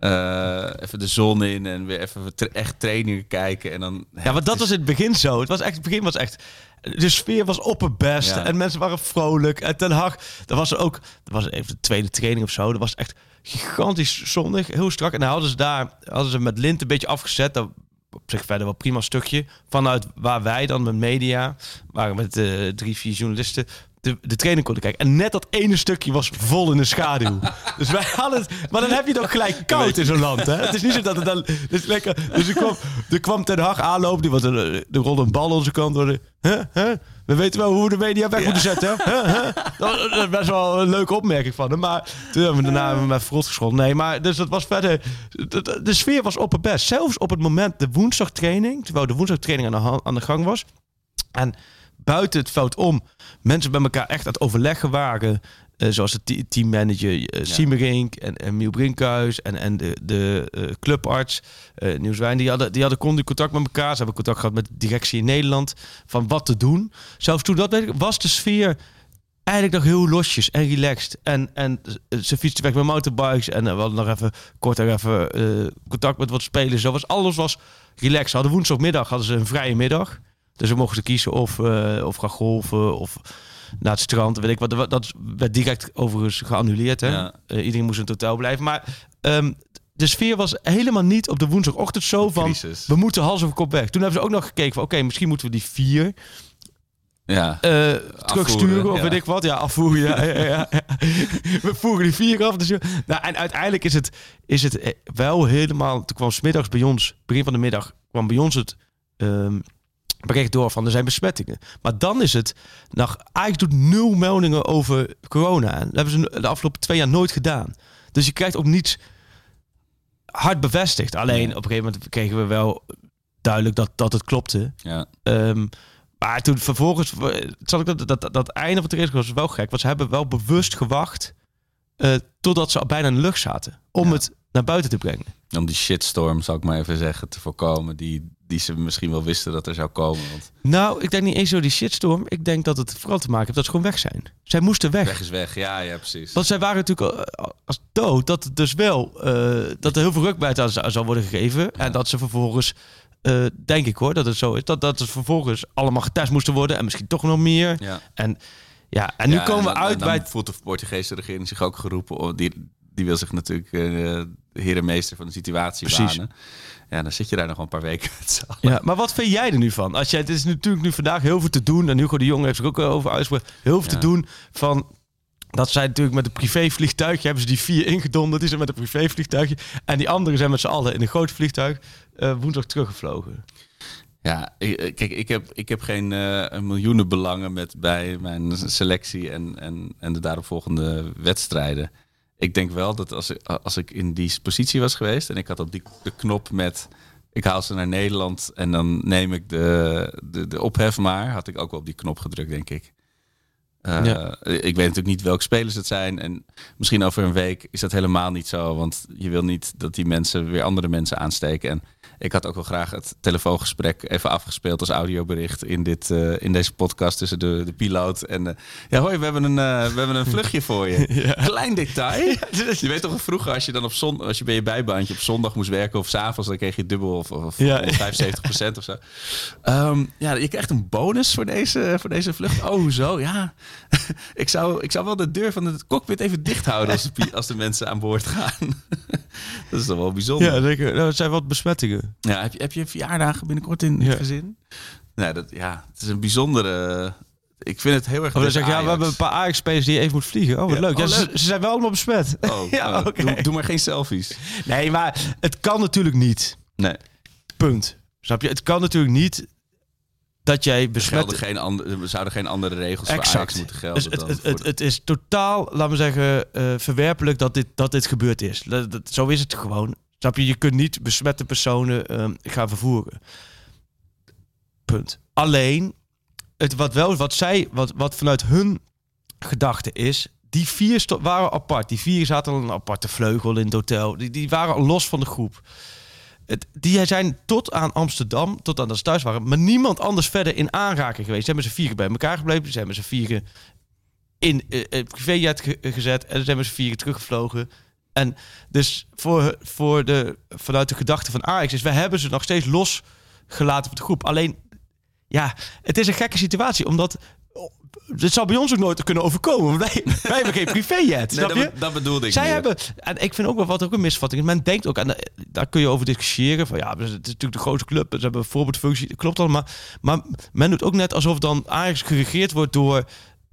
D: uh, even de zon in en weer even echt trainingen kijken. En dan,
C: ja, want dat was in het begin zo. Het, was echt, het begin was echt... De sfeer was op het best. En mensen waren vrolijk. En Ten Hag, dat was ook... Dat was even de tweede training of zo. Dat was echt gigantisch zonnig, heel strak. En dan hadden ze daar, hadden ze met lint een beetje afgezet. Dat op zich verder wel prima stukje. Vanuit waar wij dan met media, waren met uh, drie, vier journalisten, de, de training konden kijken. En net dat ene stukje was vol in de schaduw. <laughs> dus wij hadden het, maar dan heb je toch gelijk koud in zo'n land. Hè? Het is niet zo dat het dan. Dus, lekker, dus er kwam, er kwam Ten Hag aanlopen, die was een, de rolde een bal onze kant door. De, huh, huh? We weten wel hoe we de media weg moeten zetten. dat was best wel een leuke opmerking van hem. Maar toen hebben we daarna met verrot geschoten. Nee, maar dus dat was verder... De, de, sfeer was op het best. Zelfs op het moment de woensdagtraining... terwijl de woensdagtraining aan de, aan de gang was... en buiten het veld om mensen bij elkaar echt aan het overleggen waren... Uh, zoals de teammanager uh, Siemerink en, en Miel Brinkhuis en, en de, de uh, clubarts uh, Nieuwswijn. Die hadden, die hadden continu contact met elkaar. Ze hebben contact gehad met de directie in Nederland van wat te doen. Zelfs toen dat was de sfeer eigenlijk nog heel losjes en relaxed. En, en ze fietsten weg met motorbikes en we hadden nog even kort even contact met wat spelers. Zo was, alles was relaxed. Hadden woensdagmiddag hadden ze een vrije middag. Dus we mochten kiezen of, of gaan golven of naar het strand. Weet ik wat. Dat werd direct overigens geannuleerd. Hè? Ja. Uh, iedereen moest in het hotel blijven. Maar um, de sfeer was helemaal niet op de woensdagochtend zo van... we moeten hals over kop weg. Toen hebben ze ook nog gekeken van... oké, misschien moeten we die vier... Ja, uh, terugsturen of weet ik wat. Ja, afvoeren. Ja, ja, ja, <laughs> We voeren die vier af. Dus, nou, en uiteindelijk is het, is het eh, wel helemaal... Toen kwam smiddags bij ons, begin van de middag... kwam bij ons het... Um, bericht door van er zijn besmettingen. Maar dan is het, nou, Ajax doet nul meldingen over corona. En dat hebben ze de afgelopen twee jaar nooit gedaan. Dus je krijgt ook niets hard bevestigd. Alleen op een gegeven moment kregen we wel duidelijk dat, dat het klopte. Ja. Um, maar toen vervolgens, zal ik dat, dat, dat einde van de race was wel gek. Want ze hebben wel bewust gewacht uh, totdat ze bijna in de lucht zaten. Om het naar buiten te brengen.
D: Om die shitstorm, zou ik maar even zeggen, te voorkomen. Die, die ze misschien wel wisten dat er zou komen. Want...
C: Nou, ik denk niet eens zo die shitstorm. Ik denk dat het vooral te maken heeft dat ze gewoon weg zijn. Zij moesten weg.
D: Weg is weg, ja, ja, precies.
C: Want zij waren natuurlijk als dood dat het dus wel uh, dat er heel veel rukbaarheid aan zou, zou worden gegeven. En dat ze vervolgens, uh, denk ik hoor, dat het zo is, dat, dat ze vervolgens allemaal getest moesten worden en misschien toch nog meer. Ja. En Ja, en nu komen we uit bij...
D: voelt de Portugese regering zich ook geroepen. Die, die wil zich natuurlijk uh, heer en meester van de situatie Precies. banen. Ja, dan zit je daar nog een paar weken <laughs> met
C: Ja, maar wat vind jij er nu van? Als jij, het is natuurlijk nu vandaag heel veel te doen. En Hugo de Jong heeft zich ook over uitgesproken. Heel veel te doen van dat zijn natuurlijk met een privévliegtuigje hebben ze die vier ingedonderd. Die zijn met een privévliegtuigje. En die anderen zijn met z'n allen in een groot vliegtuig uh, woensdag teruggevlogen.
D: Ja, ik, kijk, ik heb, ik heb geen uh, miljoenen belangen met bij mijn selectie en, en, en de daaropvolgende wedstrijden. Ik denk wel dat als ik, als ik in die positie was geweest en ik had op die de knop met ik haal ze naar Nederland en dan neem ik de, de, de ophef maar, had ik ook wel op die knop gedrukt, denk ik. Uh, Ik weet natuurlijk niet welke spelers het zijn. En misschien over een week is dat helemaal niet zo. Want je wil niet dat die mensen weer andere mensen aansteken. En ik had ook wel graag het telefoongesprek even afgespeeld als audiobericht in, dit, uh, in deze podcast tussen de, de piloot en... Uh, ja, hoi, we hebben een, uh, we hebben een vluchtje voor je. <laughs> ja. Klein detail. Je weet toch vroeger als je dan op zondag, als je bij je bijbaantje op zondag moest werken of s'avonds, dan kreeg je dubbel of, of, ja. 75 procent of zo. Um, ja, je krijgt een bonus voor deze, voor deze vlucht. Oh, zo, ja. <laughs> ik, zou, ik zou wel de deur van het cockpit even dicht houden als de, als de mensen aan boord gaan. <laughs> dat is toch wel bijzonder.
C: Ja, zeker. Nou, zijn wat besmettingen.
D: Ja, heb je, heb je verjaardagen binnenkort in het gezin? Nee, dat, ja, het is een bijzondere... Ik vind het heel erg...
C: Oh, dan zeg ja, we hebben een paar Ajax-spelers die even moeten vliegen. Oh, wat leuk. Ja, oh, Ze, zijn wel allemaal besmet.
D: Oh, <laughs> ja, uh, doe, doe, maar geen selfies.
C: Nee, maar het kan natuurlijk niet.
D: Nee.
C: Punt. Snap je? Het kan natuurlijk niet dat jij
D: besmet... Geen andere, we zouden geen andere regels exact. voor Ajax moeten gelden.
C: Dus het, het, het, het, is totaal, laten we zeggen, uh, verwerpelijk dat dit, dat dit gebeurd is. Dat, dat, zo is het gewoon. Snap je? Je kunt niet besmette personen uh, gaan vervoeren. Punt. Alleen, het, wat wel, wat zij, wat, wat vanuit hun gedachte is, die vier waren apart. Die vier zaten al een aparte vleugel in het hotel. Die, die waren los van de groep. Het, die zijn tot aan Amsterdam, tot aan dat ze thuis waren, maar niemand anders verder in aanraking geweest. Ze hebben ze vieren bij elkaar gebleven. Ze hebben ze vieren in uh, privéjet ge gezet en ze hebben ze vieren teruggevlogen. En dus voor, voor de, vanuit de gedachte van Ajax is, we hebben ze nog steeds losgelaten op de groep. Alleen, ja, het is een gekke situatie, omdat dit zou bij ons ook nooit kunnen overkomen. Wij, <laughs> wij hebben geen privéjet. nee,
D: dat, dat bedoelde ik.
C: Zij hebben, en ik vind ook wel wat ook een misvatting is. Men denkt ook, en daar kun je over discussiëren. Van ja, het is natuurlijk de grootste club. Ze hebben een voorbeeldfunctie. Klopt allemaal. Maar men doet ook net alsof dan Ajax geregeerd wordt door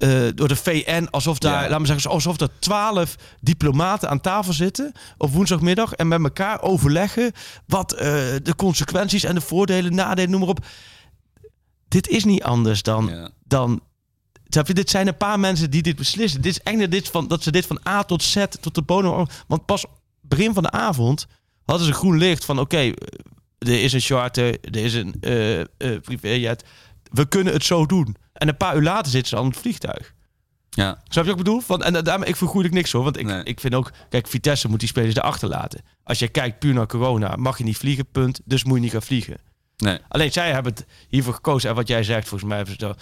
C: uh, door de VN, alsof daar, ja. laten we zeggen, alsof er twaalf diplomaten aan tafel zitten op woensdagmiddag en met elkaar overleggen wat uh, de consequenties en de voordelen, nadelen, noem maar op. Dit is niet anders dan, ja. dan dit zijn een paar mensen die dit beslissen. Dit is echt dit van, dat ze dit van A tot Z tot de bodem. Want pas begin van de avond hadden ze groen licht van oké, okay, er is een charter, er is een uh, uh, privéjet. We kunnen het zo doen. En een paar uur later zitten ze aan het vliegtuig.
D: Ja.
C: Snap je wat ik bedoel? Van, en daarmee, ik vergoed ik niks hoor. Want ik, nee. ik vind ook, kijk, Vitesse moet die spelers erachter laten. Als je kijkt puur naar corona, mag je niet vliegen, punt. Dus moet je niet gaan vliegen.
D: Nee.
C: Alleen zij hebben het hiervoor gekozen. En wat jij zegt, volgens mij hebben ze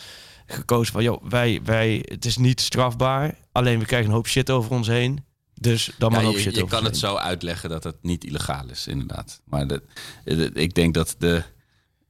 C: gekozen van, joh, wij, wij, het is niet strafbaar. Alleen we krijgen een hoop shit over ons heen. Dus dan maar ook shit
D: je, je kan het zo uitleggen dat het niet illegaal is, inderdaad. Maar de, ik denk dat de...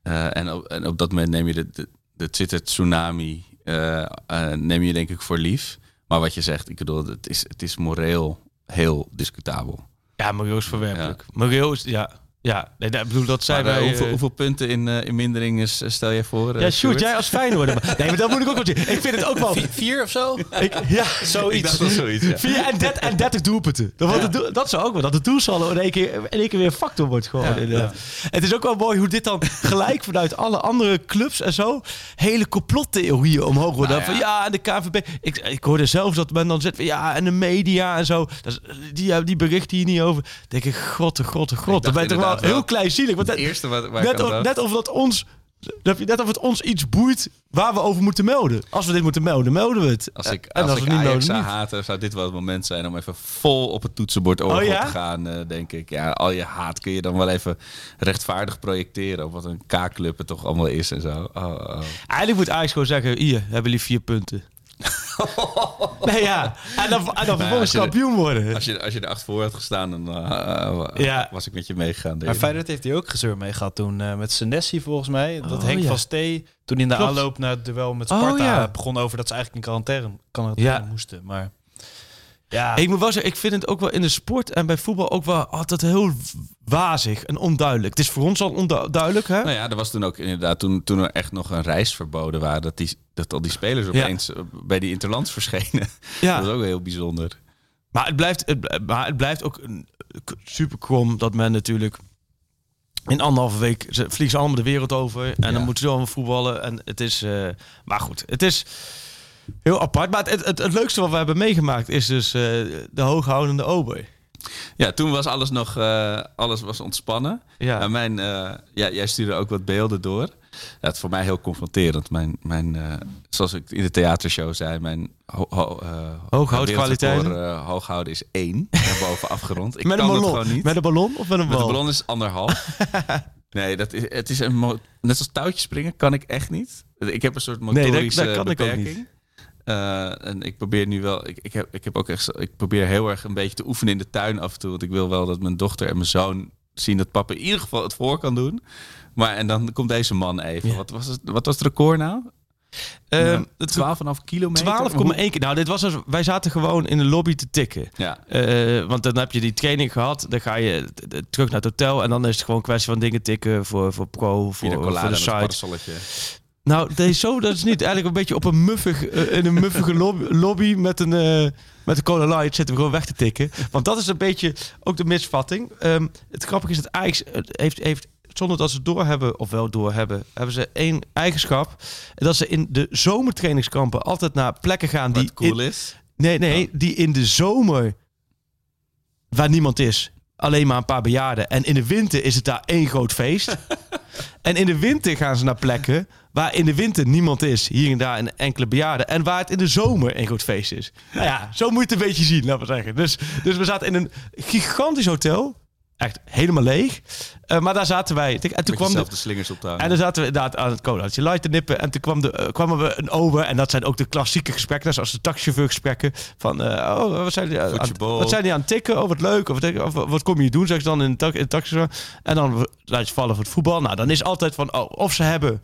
D: Uh, en, op, en op dat moment neem je de, de, de Twitter tsunami uh, uh, neem je denk ik voor lief. Maar wat je zegt, ik bedoel, het is, het is moreel heel discutabel.
C: Ja, moreel is verwerpelijk. Ja. Moreel is, ja, ja, nee, ik bedoel, dat zijn wij...
D: Hoeveel, hoeveel, punten in, uh, in mindering is, stel je voor?
C: Uh, ja, shoot, jij als Feyenoorder. nee, maar dat moet ik ook wel zien. Ik vind het ook wel...
A: Vier, vier of zo? <laughs>
C: Ik, ja, zoiets.
D: Dat zoiets ja.
C: Vier en, det, en 30 doelpunten. Dat, ja. doel, dat zou ook wel. Dat de doelsaldo in één keer, in één keer weer een factor wordt gewoon. Ja, Het is ook wel mooi hoe dit dan gelijk vanuit alle andere clubs en zo... hele complottheorieën omhoog worden. Nou, van ja, en de KVB... Ik, ik hoorde zelfs dat men dan zit van ja, en de media en zo. Dat, die, die berichten hier niet over. Dan denk ik, god, god, god. Dan ben je toch wel heel kleinzielig want
D: het eerste wat,
C: net, of, net of dat ons net of het ons iets boeit waar we over moeten melden. Als we dit moeten melden, melden we het.
D: Als ik, als, als ik we niet Ajax zou haten, zou dit wel het moment zijn om even vol op het toetsenbord over oh, ja? te gaan, uh, denk ik. Ja, al je haat kun je dan wel even rechtvaardig projecteren op wat een K-club het toch allemaal is en zo. Oh, oh.
C: Eigenlijk moet Ajax gewoon zeggen, hier, hebben jullie vier punten. <laughs> nee, ja. En dan, en dan vervolgens kampioen worden.
D: Als je, als je er acht voor had gestaan, dan uh, ja. was ik met je meegegaan.
E: Maar Feyenoord heeft hij ook gezeur mee gehad toen uh, met Senesi volgens mij. Dat oh, Henk ja. van Stee toen in de aanloop naar het duel met Sparta oh, ja. begon over dat ze eigenlijk in quarantaine, quarantaine moesten. Maar
C: ja. Ik moet wel zeggen, ik vind het ook wel in de sport en bij voetbal ook wel altijd heel wazig en onduidelijk. Het is voor ons al onduidelijk, hè?
D: Nou ja, er was toen ook inderdaad, toen, toen er echt nog een reis verboden waren, dat, die, dat al die spelers opeens ja. bij die interlands verschenen. Ja. Dat is ook heel bijzonder.
C: Maar het blijft, het, maar het blijft ook super krom dat men natuurlijk in anderhalve week ze vliegen allemaal de wereld over en ja. dan moeten ze allemaal voetballen en het is, uh, maar goed, het is heel apart. Maar het, het, het, leukste wat we hebben meegemaakt is dus uh, de hooghoudende ober.
D: Ja, toen was alles nog uh, alles was ontspannen. Ja. En mijn, uh, ja, jij stuurde ook wat beelden door. Ja, het is voor mij heel confronterend. Mijn, mijn, zoals ik in de theatershow zei, mijn ho, ho,
C: hooghoudkwaliteit
D: hooghouden is één. boven <laughs> afgerond.
C: Ik met een ballon? Niet. Met een ballon of met een bal?
D: Met een ballon is anderhalf. <laughs> nee, dat is, het is een net als touwtjes springen kan ik echt niet. Ik heb een soort motorische nee, dat, dat kan beperking. Ik ook niet. Uh, en ik probeer nu wel, ik, ik, heb, ik heb ook echt, ik probeer heel erg een beetje te oefenen in de tuin af en toe. Want ik wil wel dat mijn dochter en mijn zoon zien dat papa in ieder geval het voor kan doen. Maar en dan komt deze man even. Wat, was het, wat was het record nou?
C: Um, uh, 12,5 kilometer? 12,1 keer. Nou, dit was als, wij zaten gewoon in de lobby te tikken. Ja. Uh, want dan heb je die training gehad. Dan ga je terug naar het hotel. En dan is het gewoon een kwestie van dingen tikken voor, voor pro, voor, voor de site. Nou, deze zo, dat is niet. Eigenlijk een beetje op een muffig, uh, in een muffige lobby, met een, uh, met een cola light zitten we gewoon weg te tikken. Want dat is een beetje ook de misvatting. Um, het grappige is dat Ajax heeft, heeft zonder dat ze het doorhebben, of wel doorhebben, hebben ze één eigenschap. En dat ze in de zomertrainingskampen altijd naar plekken gaan die...
D: cool is?
C: Nee, nee, die in de zomer waar niemand is alleen maar een paar bejaarden. En in de winter is het daar één groot feest. <laughs> en in de winter gaan ze naar plekken waar in de winter niemand is. Hier en daar een enkele bejaarden. En waar het in de zomer een groot feest is. Nou ja, zo moet je het een beetje zien, laten we zeggen. Dus, dus we zaten in een gigantisch hotel. Echt helemaal leeg. Uh, maar daar zaten wij.
D: En toen kwam de, de slingers op
C: En dan zaten we inderdaad aan het colaatje light te nippen. En toen kwam de, uh, kwamen we een over. En dat zijn ook de klassieke gesprekken. Zoals de taxichauffeurgesprekken. Van, uh, oh, wat zijn, die, aan, wat zijn die aan het tikken? Oh, wat leuk. Of, of, wat kom je doen, zeg ze dan in de, taxi. En dan laat je vallen voor het voetbal. Nou, dan is altijd van, oh, of ze hebben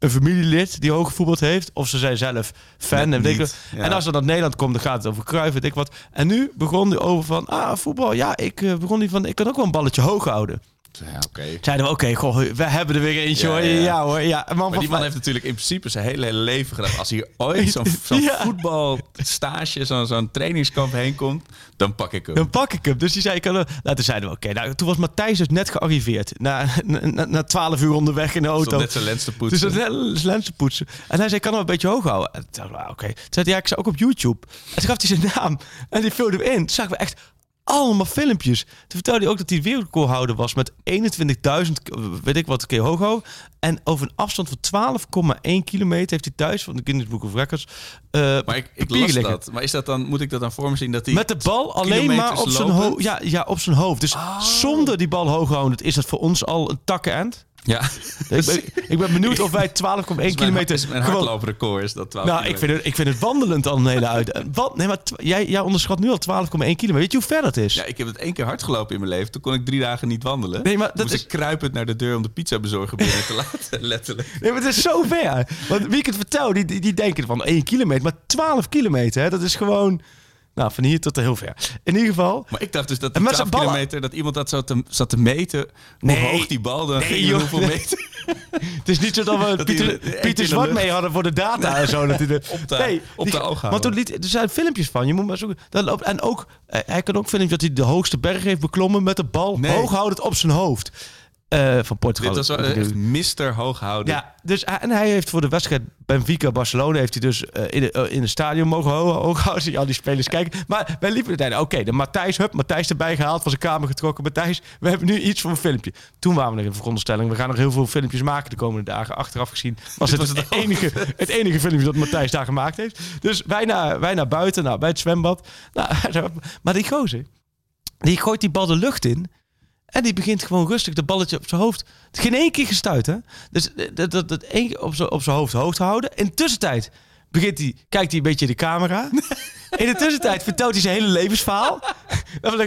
C: een familielid die hoog gevoetbald heeft. Of ze zijn zelf fan. en, niet, en als er naar Nederland komt, dan gaat het over kruiven, ik wat. En nu begon hij over van, ah, voetbal. Ja, ik uh, begon die van, ik kan ook wel een balletje hoog houden.
D: Ja, okay.
C: Zeiden we, oké, okay, we hebben er weer eentje ja, hoor. Ja, hoor. Ja,
D: maar die man heeft natuurlijk in principe zijn hele, hele leven gedaan. Als hij ooit zo'n <laughs> zo voetbalstage, zo'n zo'n trainingskamp heen komt, dan pak ik hem.
C: Dan pak ik hem. Dus die zei, ik kan, nou, toen zeiden we, oké, nou, toen was Matthijs dus net gearriveerd. Na, na, na 12 uur onderweg in de auto.
D: net zijn lens te poetsen.
C: Dus lens te poetsen. En hij zei, kan hem een beetje hoog houden. En toen oké. Okay. Toen zei hij, ja, ik zou ook op YouTube. En toen gaf hij zijn naam. En die vulde hem in. Toen zagen we echt allemaal filmpjes. Toen vertelde hij ook dat hij wereldrecordhouder was met 21.000, weet ik wat, keer hoog En over een afstand van 12,1 kilometer heeft hij thuis van de Guinness Book of Records. Uh,
D: maar ik, ik las dat. Maar is dat dan, moet ik dat dan voor me zien dat hij
C: met de bal alleen maar op zijn hoofd? Ja, ja, op zijn hoofd. Dus oh. zonder die bal hoog houden, is dat voor ons al een takkenend.
D: Ja.
C: Ik ben, <laughs> ik ben benieuwd of wij 12,1 kilometer...
D: Is mijn hardlooprecord is dat 12
C: Nou, ik vind, het, ik vind het wandelend al een hele uit. <laughs> Wat? Nee, maar jij, jij onderschat nu al 12,1 kilometer. Weet je hoe ver dat is?
D: Ja, ik heb het één keer hard gelopen in mijn leven. Toen kon ik drie dagen niet wandelen. Nee, maar dat Moest is... ik kruipend naar de deur om de pizza bezorger binnen te <laughs> laten, letterlijk.
C: Nee, maar het is zo ver. Want wie ik het vertel, die, die, die denken van 1 kilometer. Maar 12 kilometer, hè, dat is gewoon... Nou, van hier tot heel ver. In ieder geval.
D: Maar ik dacht dus dat de 12 kilometer, dat iemand dat zat te, zat te meten. Hoe hoog die bal dan nee, ging, joh, hoeveel meter. <laughs>
C: het is niet zo dat we dat Pieter, Pieter Zwart mee hadden voor de data en zo. Dat hij de,
D: op de, nee, op de oog
C: Want toen liet, er zijn filmpjes van. Je moet maar zoeken. Dat loopt, en ook, eh, hij kan ook filmpjes dat hij de hoogste berg heeft beklommen met de bal nee. hoog houdend op zijn hoofd. Uh, van Portugal.
D: Dit was wel echt Mister Hooghouden.
C: Ja, dus, en hij heeft voor de wedstrijd Benfica-Barcelona... heeft hij dus uh, in, uh, in het stadion mogen hooghouden. Zie al die spelers kijken. Maar wij liepen uiteindelijk... Oké, de Matthijs, hup, Matthijs erbij gehaald. Van zijn kamer getrokken. Matthijs, we hebben nu iets voor een filmpje. Toen waren we nog in de veronderstelling... we gaan nog heel veel filmpjes maken de komende dagen. Achteraf gezien was het, het, enige, het enige filmpje dat Matthijs daar gemaakt heeft. Dus wij naar, wij naar buiten, nou, bij het zwembad. Nou, <laughs> maar die gozer, die gooit die bal de lucht in... En die begint gewoon rustig de balletje op zijn hoofd. Geen één keer gestuit, hè? Dus dat, dat, dat één zijn op zijn hoofd hoog te houden. In tussentijd begint hij, kijkt hij een beetje de camera. <laughs> In de tussentijd vertelt hij zijn hele levensverhaal.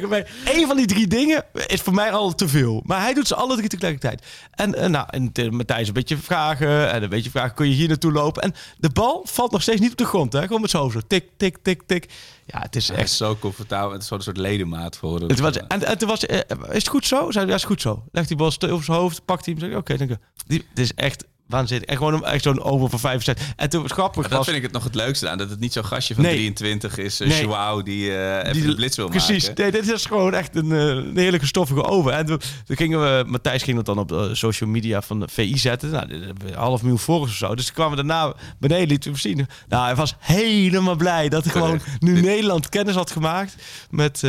C: Bij. Eén van die drie dingen is voor mij al te veel. Maar hij doet ze alle drie tegelijkertijd. En, uh, nou, en Matthijs een beetje vragen. En een beetje vragen, kun je hier naartoe lopen? En de bal valt nog steeds niet op de grond. Hè? Gewoon met zo zo. Tik, tik, tik, tik. Ja, het is echt...
D: zo comfortabel. Het is een soort ledemaat voor
C: hem. Het was, en, en toen was... Uh, is het goed zo? Zei ja, is goed zo. Legt die bal over zijn hoofd, pakt hij hem. Oké, okay, dank je. Het is echt waanzinnig. En gewoon echt zo'n over van 65. En toen was grappig.
D: Dat
C: was...
D: vind ik het nog het leukste aan. Dat het niet zo'n gastje van 23 is. Uh, nee. Joao die uh, even die, de blitz wil
C: precies.
D: maken.
C: Nee, dit is gewoon echt een, uh, een heerlijke stoffige oven. En toen, toen, gingen we... Matthijs ging dat dan op de social media van de VI zetten. Nou, half miljoen volgers of zo. Dus toen kwamen we daarna beneden lieten we zien. Nou, hij was helemaal blij dat hij gewoon nu Nederland kennis had gemaakt met...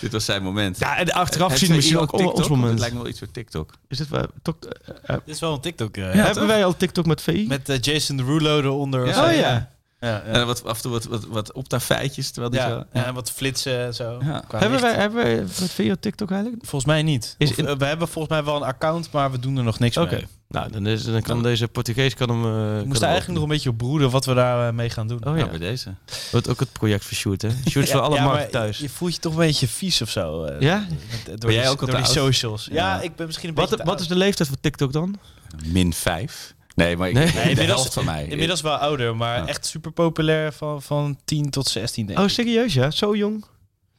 D: Dit was zijn moment.
C: Ja, en achteraf zien we misschien ook TikTok? ons moment. Het
D: lijkt me wel iets voor TikTok.
C: Is dit wel... Tok, uh,
E: Dit is wel een TikTok.
C: Uh, ja, hebben wij al TikTok met VI?
E: Met uh, Jason Derulo eronder.
C: Ja. Oh ja.
D: Ja, ja. En wat, af en toe wat, wat, wat op daar feitjes, terwijl die
E: ja,
D: zo...
E: Ja, en wat flitsen en zo. Ja.
C: Hebben, wij, hebben wij met video TikTok eigenlijk?
E: Volgens mij niet. Is, of, we hebben volgens mij wel een account, maar we doen er nog niks okay. mee.
C: Nou, dan, is, dan kan deze Portugees kan hem... Uh,
E: we moesten eigenlijk nog een beetje op broeden wat we daar uh, mee gaan doen.
D: Oh ja, bij deze.
C: Wordt ook het project voor Shoot, hè? <laughs> Shoot voor alle markten thuis.
E: Je voelt je toch een beetje vies of zo.
C: Uh, ja?
E: Door ben jij ook op de socials. Ja, ik ben misschien een
C: wat,
E: beetje
C: Wat is de leeftijd voor TikTok dan?
D: Min 5. Nee, maar ik, nee. nee inmiddels, van mij.
E: Inmiddels wel ouder, maar ja. echt super populair van, van 10 tot 16 denk
C: Oh, serieus ja? Zo jong?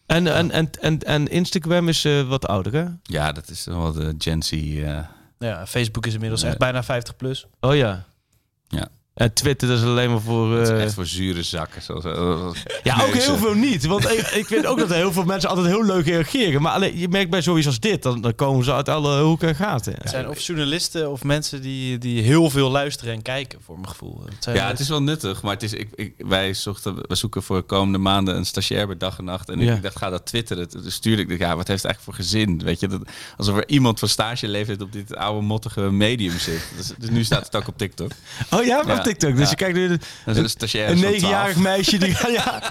C: En, ja. en, en, en, en Instagram is uh, wat ouder hè?
D: Ja, dat is wel de Gen Z... Uh...
E: Ja, Facebook is inmiddels echt bijna 50 plus.
C: Oh ja.
D: Ja.
C: En Twitter dat is alleen maar voor... Uh...
D: Het is echt voor zure zakken. Zoals,
C: ja, ook heel veel niet. Want ik, ik vind ook dat heel veel mensen altijd heel leuk reageren. Maar alleen, je merkt bij zoiets als dit, dan, dan komen ze uit alle hoeken en gaten.
E: Het zijn of journalisten of mensen die, die heel veel luisteren en kijken, voor mijn gevoel.
D: Het ja, het is wel nuttig. Maar het is, ik, ik, wij zochten, we zoeken voor de komende maanden een stagiair bij dag en nacht. En ja. ik dacht, ga dat twitteren. Dus stuurde ik, ja, wat heeft het eigenlijk voor gezin? Weet je, dat, alsof er iemand van stage leeftijd op dit oude mottige medium zit. Dus, dus nu staat het ook op TikTok.
C: Oh ja, op ja. TikTok. Dus je kijkt nu een,
D: een,
C: een negenjarig meisje die <laughs> ja.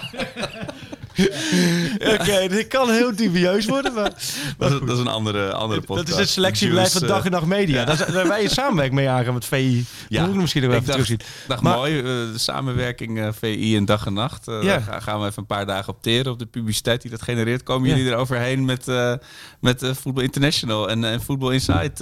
C: <laughs> Oké, okay, dit kan heel dubieus worden, maar...
D: maar dat, dat, is een andere, andere podcast.
C: Dat is een selectiebeleid van Dag en Nacht Media. Ja. Daar, daar wij je samenwerking mee aangaan met VI. Ja. Misschien nog wel even terugzien.
D: Maar, mooi, uh, de samenwerking uh, VI en Dag en Nacht. Uh, ja. Daar gaan we even een paar dagen opteren op de publiciteit die dat genereert. Komen jullie er overheen met, met Voetbal International en, en Football Insight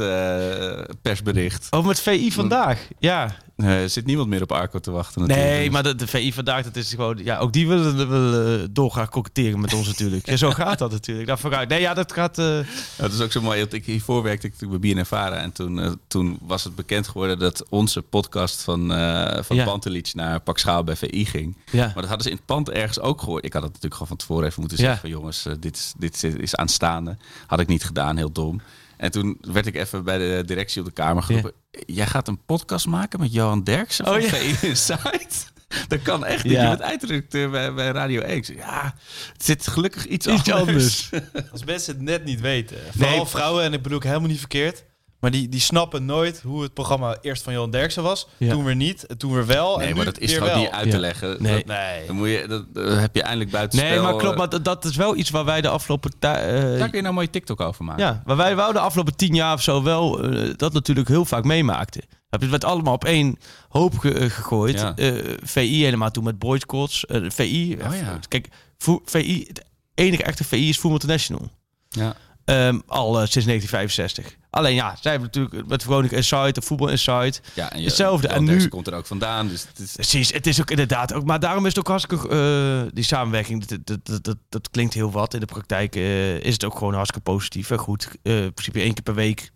D: persbericht?
C: Over met VI vandaag, ja.
D: Nee, er zit niemand meer op Arco te wachten natuurlijk.
C: Nee, maar de, de VI vandaag, dat is gewoon... Ja, ook die willen, willen doorgaan koketteren met ons natuurlijk. Ja, zo <laughs> gaat dat natuurlijk. Dat vooruit. Nee, ja, dat gaat... Uh... Ja,
D: dat is ook zo mooi. Ik, hiervoor werkte ik bij BNNVARA. En toen, uh, toen was het bekend geworden dat onze podcast van, uh, van ja. Pantelic naar Pak Schaal bij VI ging. Ja. Maar dat hadden ze in het pand ergens ook gehoord. Ik had het natuurlijk gewoon van tevoren even moeten zeggen van jongens, dit, dit is aanstaande. Had ik niet gedaan, heel dom. En toen werd ik even bij de directie op de kamer geroepen. Ja. Jij gaat een podcast maken met Johan Derksen van oh, ja. Insight? <laughs> Dat kan echt niet. Ja. Je bent eindredacteur bij, bij Radio 1. Ja, het zit gelukkig iets, iets anders. <laughs>
E: Als mensen het net niet weten. Vooral nee. vrouwen, en ik bedoel ik helemaal niet verkeerd. Maar die, die snappen nooit hoe het programma eerst van Johan Derksen was. Ja. Toen weer niet, toen weer wel.
D: Nee,
E: en
D: maar dat is gewoon
E: wel.
D: niet uit te leggen.
C: Ja. Nee.
D: Dat,
E: nee.
D: Dan, moet je, dat, dat heb je eindelijk buiten
C: Nee, maar klopt. Maar dat, dat is wel iets waar wij de afgelopen... Uh,
D: Daar kun je nou mooi TikTok over maken.
C: Ja, waar wij wouden de afgelopen tien jaar of zo wel... Uh, dat natuurlijk heel vaak meemaakten. Het werd allemaal op één hoop ge gegooid. Ja. Uh, VI helemaal toen met boycotts. Uh, VI, oh, ja. kijk, VI, het enige echte VI is Voetbal International.
D: Ja.
C: Um, al uh, sinds 1965. Alleen ja, zij hebben natuurlijk met Veronica Insight of Voetbal Insight
D: ja, en je,
C: hetzelfde. En nu
D: komt er ook vandaan. Dus het is...
C: Precies, het is ook inderdaad ook. Maar daarom is het ook hartstikke uh, die samenwerking. Dat, dat, dat, dat, dat klinkt heel wat. In de praktijk uh, is het ook gewoon hartstikke positief en goed. Uh, in principe één keer per week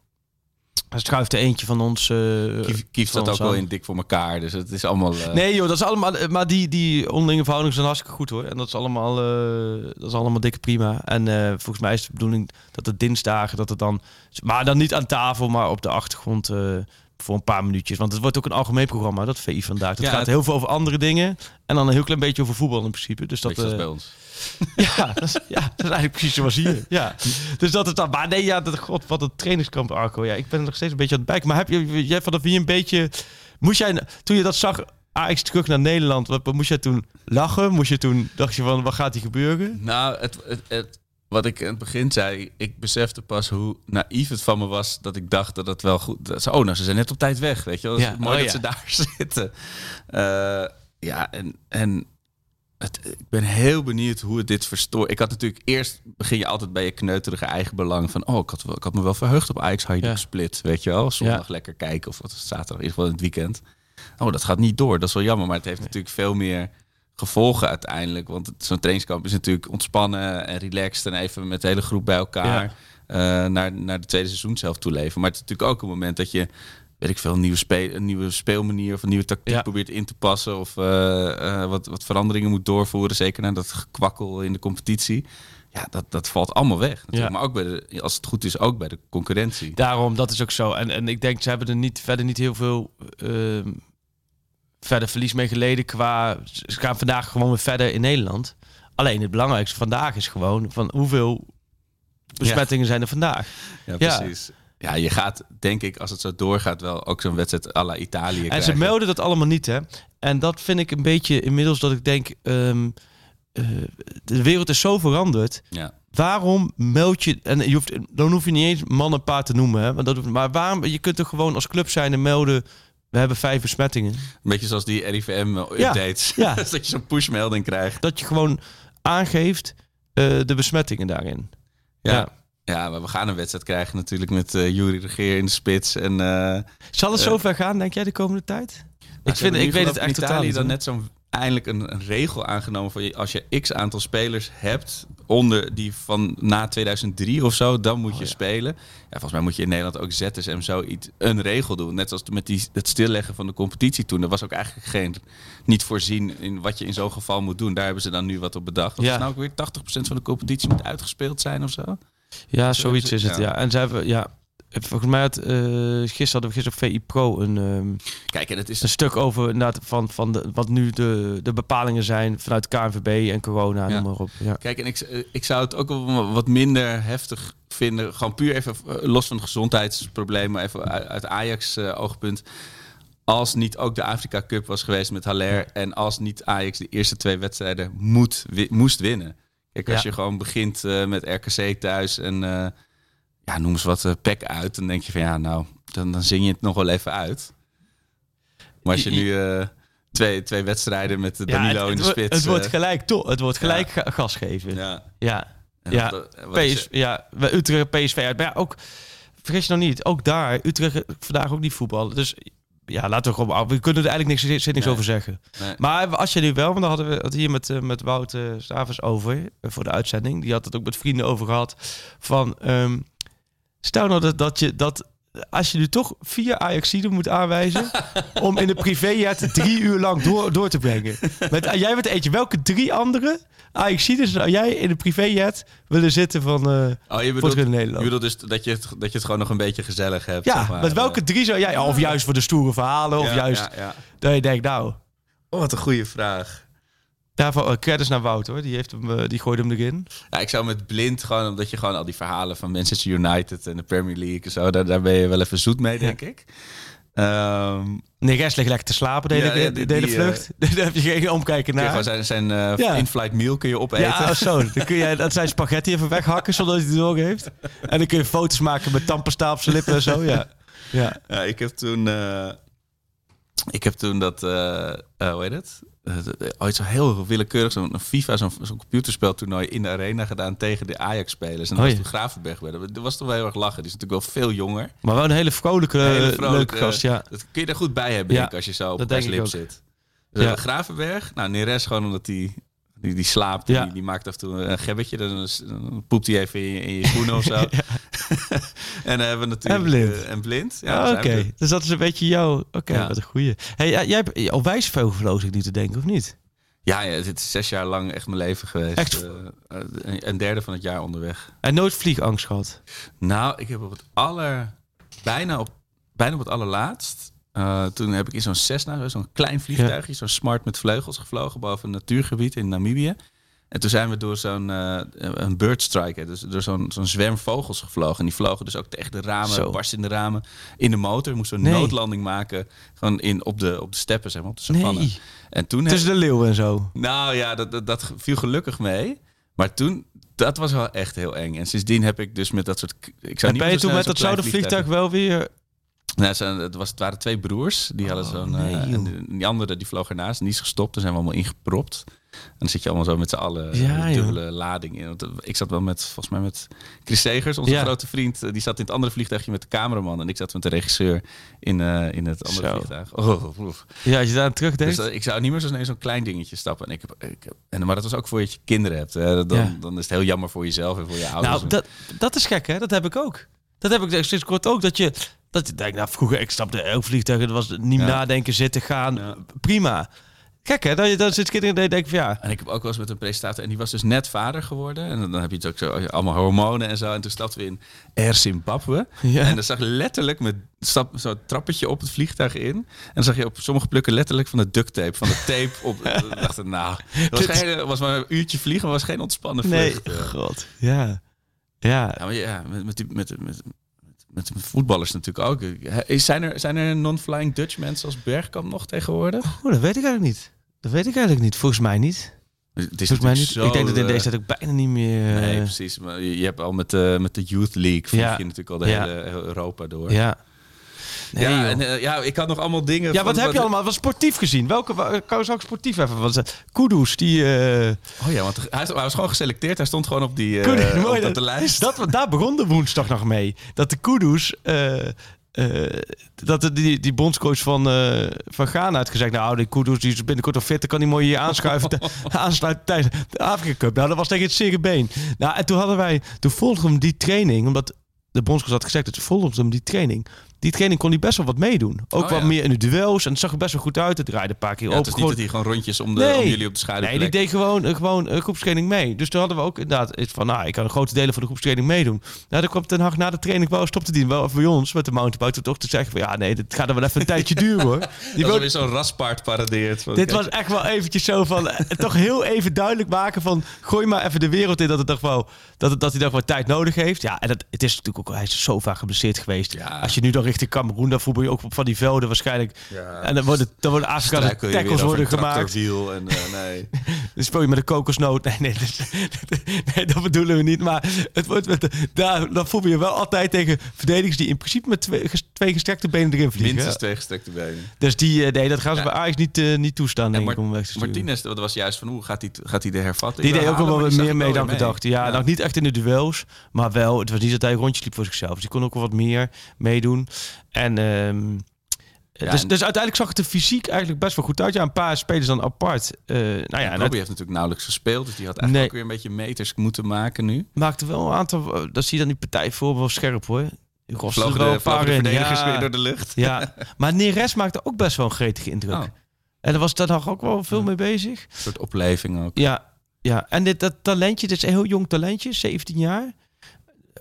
C: er schuift er eentje van ons. Uh,
D: Kief, Kief staat ook wel in dik voor elkaar. Dus het is allemaal. Uh...
C: Nee, joh, dat is allemaal. Maar die, die onderlinge verhoudingen zijn hartstikke goed hoor. En dat is allemaal, uh, dat is allemaal dikke prima. En volgens mij is de bedoeling dat het dinsdagen dat het dan. Maar dan niet aan tafel, maar op de achtergrond. Voor een paar minuutjes. Want het wordt ook een algemeen programma, dat VI vandaag. Het ja, gaat heel veel over andere dingen. En dan een heel klein beetje over voetbal in principe. Dus dat,
D: uh, bij ons. <laughs>
C: ja, dat is, ja, dat is eigenlijk precies zoals hier. <laughs> Ja. Dus dat is dan. Maar nee, ja, dat, god, wat een trainingskamp, Arco. Ja, ik ben nog steeds een beetje aan het bijken. Maar heb je, jij vanaf hier een beetje. Moest jij, toen je dat zag, Ajax terug naar Nederland, wat, moest jij toen lachen? Moest je toen, dacht je van, wat gaat hier gebeuren?
D: Nou, het, het, het wat ik in het begin zei, ik besefte pas hoe naïef het van me was dat ik dacht dat het wel goed. Dat ze, oh, nou, ze zijn net op tijd weg, weet je wel. Ja. Mooi oh, dat ja. ze daar <laughs> zitten. Uh, Ja, en, en het, ik ben heel benieuwd hoe het dit verstoort. Ik had natuurlijk eerst begin je altijd bij je kneuterige eigen belang van oh ik had, ik had me wel verheugd op Ajax ja. split, weet je wel, zondag lekker kijken of wat zaterdag in ieder geval in het weekend. Oh, dat gaat niet door. Dat is wel jammer, maar het heeft natuurlijk veel meer gevolgen uiteindelijk. Want zo'n trainingskamp is natuurlijk ontspannen en relaxed en even met de hele groep bij elkaar uh, naar, naar de tweede seizoen zelf toeleven. Maar het is natuurlijk ook een moment dat je weet ik veel, een nieuwe, speel, een nieuwe speelmanier of een nieuwe tactiek probeert in te passen. Of uh, wat, wat veranderingen moet doorvoeren. Zeker na dat gekwakkel in de competitie. Ja, dat, dat valt allemaal weg. Ja. Maar ook bij de, als het goed is, ook bij de concurrentie.
C: Daarom, dat is ook zo. En, en ik denk, ze hebben er niet, verder niet heel veel uh, verder verlies mee geleden. Qua, ze gaan vandaag gewoon weer verder in Nederland. Alleen het belangrijkste vandaag is gewoon van hoeveel besmettingen zijn er vandaag.
D: Ja, precies. Ja, je gaat, denk ik, als het zo doorgaat, wel ook zo'n wedstrijd à la Italië.
C: En ze melden dat allemaal niet, hè? En dat vind ik een beetje inmiddels dat ik denk. Um, de wereld is zo veranderd.
D: Ja.
C: Waarom meld je. En je hoeft, dan hoef je niet eens man en paard te noemen. Hè? Want dat, maar waarom. Je kunt er gewoon als club zijn en melden. We hebben vijf besmettingen. Een
D: beetje zoals die RIVM-updates. Ja, ja. <laughs> dat je zo'n pushmelding krijgt.
C: Dat je gewoon aangeeft uh, de besmettingen daarin.
D: ja. ja. Ja, maar we gaan een wedstrijd krijgen natuurlijk met uh, Jury Regeer in de spits. En, uh,
C: Zal het zover gaan, denk jij, de komende tijd? Nou, ik, vind, ik weet het echt totaal
D: niet. dan net zo'n eindelijk een, een, regel aangenomen voor je. Als je x aantal spelers hebt onder die van na 2003 of zo, dan moet oh, je ja. spelen. Ja, volgens mij moet je in Nederland ook ZSM zoiets een regel doen. Net als met die, het stilleggen van de competitie toen. Er was ook eigenlijk geen niet voorzien in wat je in zo'n geval moet doen. Daar hebben ze dan nu wat op bedacht. Dat ja. is nou ook weer 80% van de competitie moet uitgespeeld zijn of zo.
C: Ja, zoiets is het. Ja. En ze hebben, ja, volgens mij had uh, gisteren hadden we gisteren op VI Pro een, um,
D: Kijk, en het is
C: een stuk over inderdaad van, van de, wat nu de, de bepalingen zijn vanuit KNVB en corona, ja. noem maar op. Ja.
D: Kijk, en ik, ik zou het ook wel wat minder heftig vinden, gewoon puur even los van gezondheidsproblemen, even uit Ajax uh, oogpunt. Als niet ook de Afrika Cup was geweest met Haller en als niet Ajax de eerste twee wedstrijden moet, moest winnen. Kijk, als je gewoon begint uh, met RKC thuis en ja, noem eens wat uh, pek uit, dan denk je van ja, nou, dan, dan zing je het nog wel even uit. Maar als je nu twee, twee wedstrijden met Danilo ja, het,
C: in
D: de spits...
C: Het wordt gelijk, toch? Het wordt gelijk ja. gas geven. Ja. Ja. Ja. Dat, PS, ja. Utrecht PSV uit. Maar ja, ook, vergis je nou niet, ook daar, Utrecht vandaag ook niet voetballen. Dus ja, laten we gewoon. We kunnen er eigenlijk niks, niks nee. over zeggen. Nee. Maar als je nu wel, want dan hadden we het hier met, met Wout uh, Stavers over uh, voor de uitzending. Die had het ook met vrienden over gehad. Van um, stel nou dat, dat je dat als je nu toch vier Ajaxiden moet aanwijzen <laughs> om in de privéjet drie uur lang door, door te brengen. Met, jij bent eentje. Welke drie andere Ajaxiden zou jij in de privéjet willen zitten van uh,
D: oh, je bedoelt, Nederland? Je bedoelt dus dat je, het, dat je het gewoon nog een beetje gezellig hebt?
C: Ja,
D: zeg maar.
C: met welke drie zou jij... Of juist voor de stoere verhalen, of ja, juist ja, ja. dat je denkt, nou...
D: Oh, wat een goede vraag.
C: Daarvoor uh, credits naar Wout hoor. Die, heeft hem, uh, die gooide hem erin.
D: Ja, ik zou met blind gewoon, omdat je gewoon al die verhalen van Manchester United en de Premier League en zo, daar, daar ben je wel even zoet mee, denk ik. Um,
C: nee, Rest ligt lekker te slapen de hele, ja, de, de, hele vlucht. Uh, <laughs> Daar heb je geen omkijken naar.
D: Gewoon zijn, zijn uh, ja. in-flight meal kun je opeten.
C: Ja, zo. <laughs> Dan kun je dat zijn spaghetti even weghakken zonder dat hij het nog heeft. En dan kun je foto's maken met tandpasta op zijn lippen en zo. Ja,
D: ja. ja ik heb toen... Uh, ik heb toen dat... hoe heet het? Ooit zo heel willekeurig zo'n FIFA, zo'n zo computerspeltoernooi in de arena gedaan tegen de Ajax-spelers. En dat oh, was toen Gravenberg werden. Dat was toch wel heel erg lachen. Die is natuurlijk wel veel jonger.
C: Maar wel een hele vrolijke, hele vrolijke leuke gast, ja.
D: Dat kun je er goed bij hebben, ja, denk, als je zo op de slip zit. Dus ja. Gravenberg, nou Neres gewoon omdat hij die, die slaapt, ja. die, die, maakt af en toe een gebbetje. Dan, dan poept hij even in je, in je schoenen of zo. <laughs> <laughs> en dan hebben we natuurlijk... En
C: blind.
D: Uh, en blind.
C: Ja, oh, Oké, dus dat is een beetje jou. Oké, okay, ja. wat een goeie. Hey, jij hebt op wijsvogel verloos ik niet te denken, of niet?
D: Ja, ja, het is zes jaar lang echt mijn leven geweest.
C: Echt?
D: Uh, een derde van het jaar onderweg.
C: En nooit vliegangst gehad?
D: Nou, ik heb op het aller... Bijna op, bijna op het allerlaatst uh, toen heb ik in zo'n Cessna, zo'n klein vliegtuigje, ja. zo'n smart met vleugels gevlogen boven een natuurgebied in Namibië. En toen zijn we door zo'n uh, een birdstrike, dus door zo'n zo'n zwerm vogels gevlogen. En die vlogen dus ook tegen de ramen, barst in de ramen, in de motor. Moest een nee. noodlanding maken, gewoon in, op, de, op de steppen, zeg maar, op de savanne.
C: Nee. En toen Tussen heb... de leeuwen en zo?
D: Nou ja, dat, dat, dat viel gelukkig mee. Maar toen, dat was wel echt heel eng. En sindsdien heb ik dus met dat soort... Ik zou
C: en
D: niet
C: ben je toen met dat zouden vliegtuig wel weer
D: Nee, het, was, het waren twee broers. Die hadden oh, zo'n. Nee, en die andere die vloog ernaast en die is gestopt. Daar zijn we allemaal ingepropt. En dan zit je allemaal zo met z'n allen ja, dubbele lading in. ik zat wel met, volgens mij met Chris Segers, onze grote vriend. Die zat in het andere vliegtuigje met de cameraman. En ik zat met de regisseur in, uh, in het andere vliegtuig. Oh,
C: ja, als je daar terugdenkt.
D: Dus, uh, ik zou niet meer zo'n zo'n klein dingetje stappen. En ik heb, ik heb, en, maar dat was ook voor je kinderen hebt. Hè. Dan, dan is het heel jammer voor jezelf en voor je ouders.
C: Nou, dat, dat is gek hè. Dat heb ik ook. Dat heb ik sinds kort ook. Dat je, dat je denkt, nou vroeger, ik stapte elk vliegtuig. Het was niet nadenken, zitten, gaan. Prima. Gek hè, dat je dan zit kinderen en denk van ja.
D: En ik heb ook wel eens met een presentator en die was dus net vader geworden. En dan heb je het ook zo allemaal hormonen en zo. En toen stapten we in Air Zimbabwe. Ja. En dan zag letterlijk met stap zo'n trappetje op het vliegtuig in. En dan zag je op sommige plukken letterlijk van de duct tape, van de tape op. <laughs> dacht nou, was, geen, was maar een uurtje vliegen, was geen ontspannen vlucht.
C: Nee, god, ja. Ja.
D: ja, maar ja met, met, met, met, met voetballers natuurlijk ook. Zijn er, zijn er non-flying Dutch mensen als Bergkamp nog tegenwoordig?
C: Oh, dat weet ik eigenlijk niet. Dat weet ik eigenlijk niet. Volgens mij niet. Het is Volgens mij niet. Zo, ik denk dat in deze tijd ook bijna niet meer.
D: Nee, precies. Maar je, hebt al met de, met de Youth League. Ja. je natuurlijk al de hele Europa door.
C: Ja.
D: Nee, ja, en, uh, ja, ik had nog allemaal dingen.
C: Ja, wat heb je allemaal? Wat sportief gezien? Welke kan je ook sportief even? Want Kudus, die. Uh...
D: Oh ja, want hij, hij, was gewoon geselecteerd. Hij stond gewoon op die uh, op de lijst.
C: Dat, daar begon de woensdag nog mee. Dat de Kudus uh, dat die, die bondscoach van, uh, van Ghana had gezegd... nou, die Kudus die is binnenkort of fit... dan kan hij mooi hier aanschuiven <laughs> aansluiten tijdens de Afrika Cup. Nou, dat was tegen het zere been. Nou, en toen hadden wij... Toen volgden we die training... omdat de bondscoach had gezegd... dat ze volgden hem die training die training kon hij best wel wat meedoen. Ook oh, wat meer in de duels. En het zag er best wel goed uit. Het draaide een paar keer
D: ja,
C: op.
D: Het is niet dat hij gewoon rondjes om, de, om jullie op de schouder
C: Nee, die deed gewoon, eh, gewoon een groepstraining mee. Dus toen hadden we ook inderdaad van... Nou, ik kan een grote delen van de groepstraining meedoen. Nou, dan kwam Ten Hag na de training wel stopte die wel bij ons met de mountainbike toch te zeggen van... Ja, nee, dit gaat er wel even een <laughs> tijdje duren hoor.
D: Die dat weer zo'n raspaard paradeert.
C: dit was echt wel eventjes zo van... Eh, toch heel even duidelijk maken van... Gooi maar even de wereld in dat het toch wel... Dat, het, dat hij wat tijd nodig heeft. Ja, en dat, het is natuurlijk ook... Hij is zo vaak geblesseerd geweest. Ja. Als je nu dan richting Cameroen voetbal je ook op van die velden waarschijnlijk. Ja. En dan worden, dan worden Afrikaanse tackles worden gemaakt.
D: En, uh, nee. <laughs>
C: dan speel je met een kokosnoot. Nee, nee, dat, nee, dat bedoelen we niet. Maar het wordt met, daar, dan voel je wel altijd tegen verdedigers die in principe met twee, twee gestrekte benen erin vliegen.
D: Minstens twee gestrekte benen.
C: Dus die, uh, nee, dat gaan ze bij Ajax niet, uh, niet toestaan. Denk ik, om weg te
D: Martinez, dat was juist van hoe gaat hij gaat hij de hervatten?
C: Die deed ook wel wat meer mee dan gedacht. Ja, ja, nou niet echt in de duels, maar wel. Het was niet dat hij rondjes liep voor zichzelf. Dus die kon ook wel wat meer meedoen. En um, dus, dus uiteindelijk zag het er fysiek eigenlijk best wel goed uit. Ja, een paar spelers dan apart. Uh, nou
D: ja, Robbie heeft natuurlijk nauwelijks gespeeld. Dus die had eigenlijk ook weer een beetje meters moeten maken nu.
C: Maakte wel een aantal... Eh, dat zie je dan die partij voor wel scherp hoor.
D: Vlogen de, vlogen de verdedigers ja, weer door de lucht.
C: Ja, maar Neres maakte ook best wel een gretige indruk. Oh. En daar was daar ook wel veel mee bezig. Een
D: soort opleving ook.
C: Ja, ja. en dit, dat talentje, dit is een heel jong talentje, 17 jaar.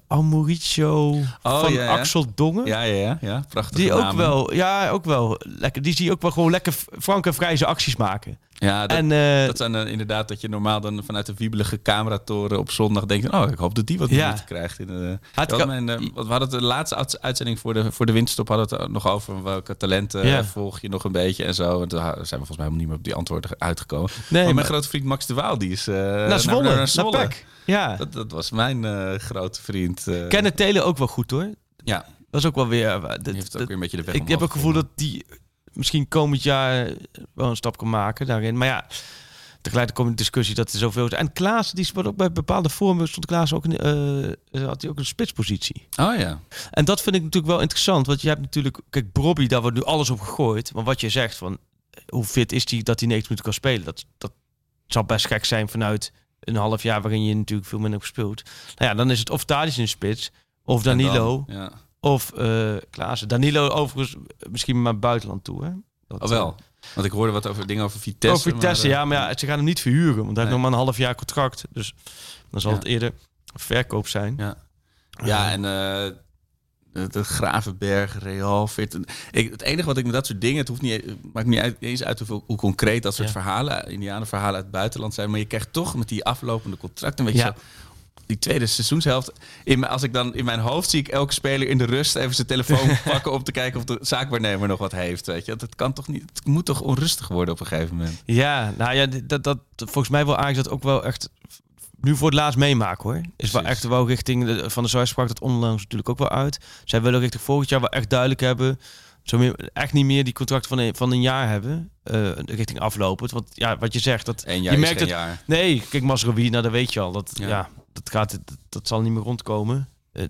C: Mauricio oh, van ja, ja. Axel Dongen.
D: Ja, ja, ja, ja. prachtig.
C: Die ook wel, ja, ook wel lekker. Die zie je ook wel gewoon lekker franke vrije acties maken.
D: Ja, dat, en, uh, dat zijn uh, inderdaad dat je normaal dan vanuit de wiebelige cameratoren op zondag denkt... oh, ik hoop dat die wat ja. krijgt. In de, Had mijn, uh, we hadden de laatste uitzending voor de, voor de winterstop... hadden we het nog over welke talenten volg je nog een beetje en zo. En toen zijn we volgens mij helemaal niet meer op die antwoorden uitgekomen. Nee, maar, mijn grote vriend Max de Waal, die is
C: naar Zwolle. Naar, Zwolle.
D: Ja. Dat, dat was mijn grote vriend. Uh.
C: Kenneth Telen ook wel goed hoor.
D: Ja.
C: Dat is ook wel weer...
D: die heeft ook weer een beetje de weg
C: Ik heb het gevoel dat die misschien komend jaar wel een stap kan maken daarin. Maar ja, tegelijkertijd komt de discussie dat er zoveel is. En Klaas, die speelt ook bij bepaalde vormen, stond Klaas ook in, uh, had hij ook een spitspositie.
D: Oh ja.
C: En dat vind ik natuurlijk wel interessant, want je hebt natuurlijk, kijk, Bobby, daar wordt nu alles op gegooid. Maar wat je zegt van, hoe fit is hij dat hij 90 minuten kan spelen? Dat, dat zal best gek zijn vanuit een half jaar waarin je natuurlijk veel minder gespeeld. Nou ja, dan is het of Thadis in de spits, of Danilo. ja. Of uh, Klaassen. Danilo overigens misschien maar buitenland toe. Hè?
D: Dat, oh wel. Want ik hoorde wat over dingen over Vitesse.
C: Over Vitesse, ja. Maar ja, ze gaan hem niet verhuren. Want hij heeft nog maar een half jaar contract. Dus dan zal het eerder verkoop zijn.
D: Ja, ja en uh, de, Gravenberg, Real, Fit. Ik, het enige wat ik met dat soort dingen... Het hoeft niet, maakt niet eens uit hoe, hoe concreet dat soort ja. verhalen... verhalen uit het buitenland zijn. Maar je krijgt toch met die aflopende contracten... een beetje ja. zo die tweede seizoenshelft. In, als ik dan in mijn hoofd zie ik elke speler in de rust even zijn telefoon <laughs> pakken om te kijken of de zaakwaarnemer nog wat heeft. Weet je, dat kan toch niet. Het moet toch onrustig worden op een gegeven moment.
C: Ja, nou ja, dat, dat volgens mij wil Ajax dat ook wel echt nu voor het laatst meemaken hoor. Is wel echt wel richting de, van de Zuid sprak dat onlangs natuurlijk ook wel uit. Zij willen richting volgend jaar wel echt duidelijk hebben. Zo meer, echt niet meer die contract van een, van een jaar hebben. Uh, richting aflopen. Want ja, wat je zegt, dat je
D: merkt het. Jaar.
C: Nee, kijk, Masrowi, nou dat weet je al. Dat, ja. Dat, gaat, dat, dat, zal niet meer rondkomen. Uh,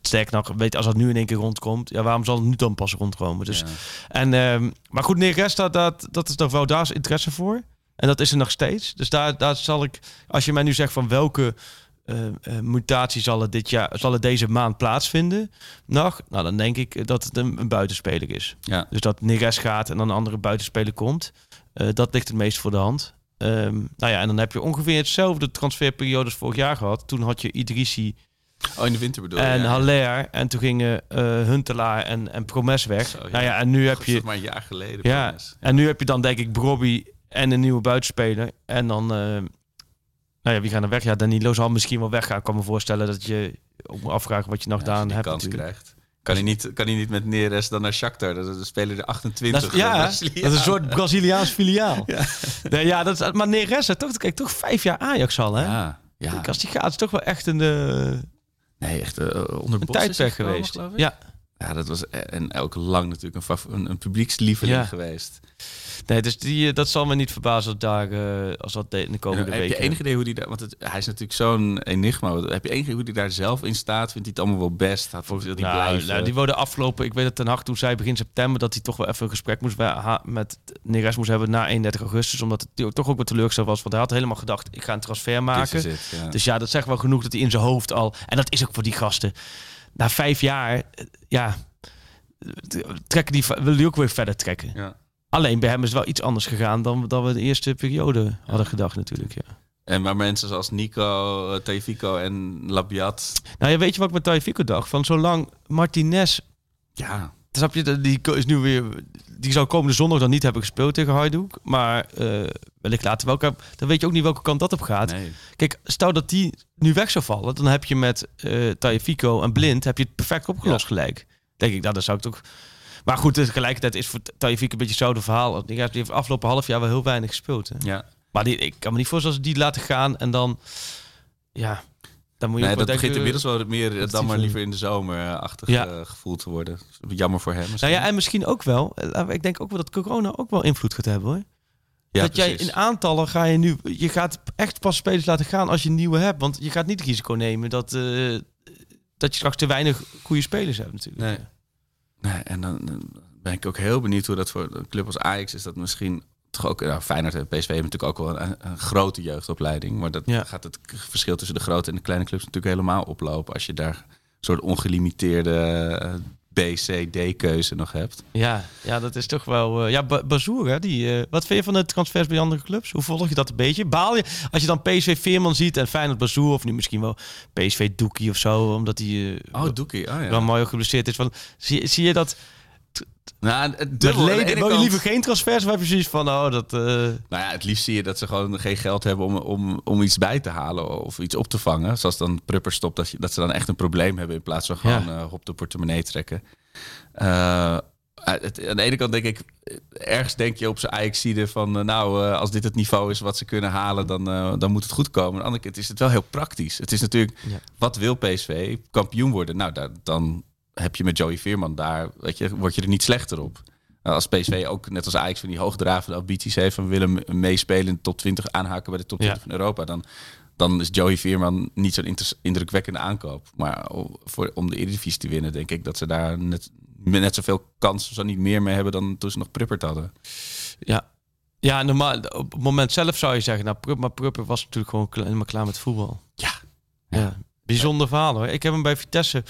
C: sterk nog, weet als dat nu in één keer rondkomt, ja, waarom zal het nu dan pas rondkomen? Dus, en, um, maar goed, Neeresta, dat, dat is toch wel daar is interesse voor. En dat is er nog steeds. Dus daar, daar zal ik, als je mij nu zegt van welke uh, uh, mutatie zal het dit jaar, zal het deze maand plaatsvinden, nog, nou dan denk ik dat het een, een buitenspeler is.
D: Ja.
C: Dus dat Neres gaat en dan een andere buitenspeler komt. Dat ligt het meest voor de hand. Um, nou ja, en dan heb je ongeveer hetzelfde transferperiode als vorig jaar gehad. Toen had je Idrissi
D: Oh, in de winter bedoel je?
C: En ja. Haller. En toen gingen uh, Huntelaar en, en Promes weg. Zo, ja. Nou ja, en nu heb je...
D: maar een jaar geleden.
C: Ja, ja, en nu heb je dan denk ik Brobby en een nieuwe buitenspeler. En dan... Uh, nou ja, wie gaan er weg? Ja, Danilo zal misschien wel weggaan. Ik kan me voorstellen dat je moet afvragen wat je nog ja, gedaan hebt.
D: kans krijgt. Kan hij, niet, kan hij niet met Neres dan naar Shakhtar? Dat is speler de 28.
C: Dat is, ja, dat is een soort Braziliaans filiaal. <laughs> ja. Nee, ja, dat is, maar Neres, toch, kijk, toch vijf jaar Ajax al, hè?
D: Ja, ja.
C: Kijk, als die gaat, is toch wel echt een... Uh,
D: Nee, echt uh, onder
C: een tijdperk geweest. Ja.
D: Ja, dat was en elke lang natuurlijk een, een, een publiekslieveling ja. geweest.
C: Nee, dus die, dat zal me niet verbazen als, daar, uh, als dat de komende weken...
D: Heb je enig idee hoe die daar... Want het, hij is natuurlijk zo'n enigma. Heb je enig idee hoe die daar zelf in staat? Vindt hij het allemaal wel best? Had die
C: nou, nou, die worden afgelopen... Ik weet dat Ten Hag toen zei begin september... dat hij toch wel even een gesprek moest met Neres moest hebben na 31 augustus. Omdat het toch ook wat teleurgesteld was. Want hij had helemaal gedacht, ik ga een transfer maken.
D: Ja.
C: Dus ja, dat zegt wel genoeg dat hij in zijn hoofd al... En dat is ook voor die gasten. Na vijf jaar, ja... Trekken die, willen die ook weer verder trekken.
D: Ja.
C: Alleen bij hem is wel iets anders gegaan dan, dan we de eerste periode hadden gedacht natuurlijk. Ja.
D: En maar mensen zoals Nico, Taifiko en Labiat.
C: Nou ja, weet je wat ik met Taifiko dacht? Van zolang Martinez...
D: Ja.
C: Snap je, die is nu weer... Die zou komende zondag dan niet hebben gespeeld tegen Hajduk. Maar uh, wellicht later welke... Dan weet je ook niet welke kant dat op gaat.
D: Nee.
C: Kijk, stel dat die nu weg zou vallen. Dan heb je met uh, Taifiko en Blind... heb je het perfect opgelost ja. gelijk. Denk ik, nou, dat zou ik toch... Maar goed, tegelijkertijd is voor Taifik een beetje hetzelfde verhaal. Die heeft afgelopen half jaar wel heel weinig gespeeld. Hè?
D: Ja.
C: Maar die, ik kan me niet voorstellen als die laten gaan en dan... Ja, dan moet je
D: nee, dat begint inmiddels wel meer dan maar liever in de zomer achtig ja. gevoeld te worden. Jammer voor hem.
C: Nou ja, en misschien ook wel. Ik denk ook wel dat corona ook wel invloed gaat hebben hoor. Ja, dat precies. jij in aantallen ga je nu... Je gaat echt pas spelers laten gaan als je een nieuwe hebt. Want je gaat niet het risico nemen dat, uh, dat je straks te weinig goede spelers hebt natuurlijk.
D: Nee. Nee, en dan, dan ben ik ook heel benieuwd hoe dat voor een club als Ajax is. Dat misschien toch ook, nou, Feyenoord en PSV hebben natuurlijk ook wel een, een grote jeugdopleiding. Maar dat
C: ja.
D: gaat het verschil tussen de grote en de kleine clubs natuurlijk helemaal oplopen. Als je daar een soort ongelimiteerde uh, B, C, D keuze nog hebt.
C: Ja, ja dat is toch wel... Uh, ja, Bazoer, hè, die, uh, wat vind je van de transfers bij andere clubs? Hoe volg je dat een beetje? Baal je als je dan PSV Veerman ziet en Feyenoord Bazoer... of nu misschien wel PSV Doekie of zo, omdat hij...
D: oh, Doekie, oh, ja.
C: wel mooi geblesseerd is. Van, zie, zie je dat...
D: Nou, dubbel.
C: Met leden, wil je liever geen transfers of heb je zoiets van, oh, dat... Uh... Nou
D: ja, het liefst zie je dat ze gewoon geen geld hebben om, om, om iets bij te halen of iets op te vangen. Zoals dan Prupper stopt, dat, je, dat ze dan echt een probleem hebben in plaats van gewoon ja. uh, op de portemonnee trekken. Uh, het, aan de ene kant denk ik, ergens denk je op zijn Ajax-side van, nou, als dit het niveau is wat ze kunnen halen, dan, dan moet het goed komen. Aan de andere kant is het wel heel praktisch. Het is natuurlijk, ja. wat wil PSV? Kampioen worden? Nou, daar, dan heb je met Joey Veerman daar, weet je, word je er niet slechter op. Nou, als PSV ook, net als Ajax, van die hoogdravende ambities heeft... van willen meespelen top 20, aanhaken bij de top 20 ja. van Europa... dan, dan is Joey Veerman niet zo'n indrukwekkende aankoop. Maar voor, om de Eredivisie te winnen, denk ik dat ze daar net, net zoveel kans, zo niet meer mee hebben... dan toen ze nog Pruppert hadden.
C: Ja, ja, normaal, op het moment zelf zou je zeggen... Nou, Prupper, maar Prupper was natuurlijk gewoon helemaal klaar met voetbal.
D: Ja.
C: ja. Bijzonder verhaal hoor. Ik heb hem bij Vitesse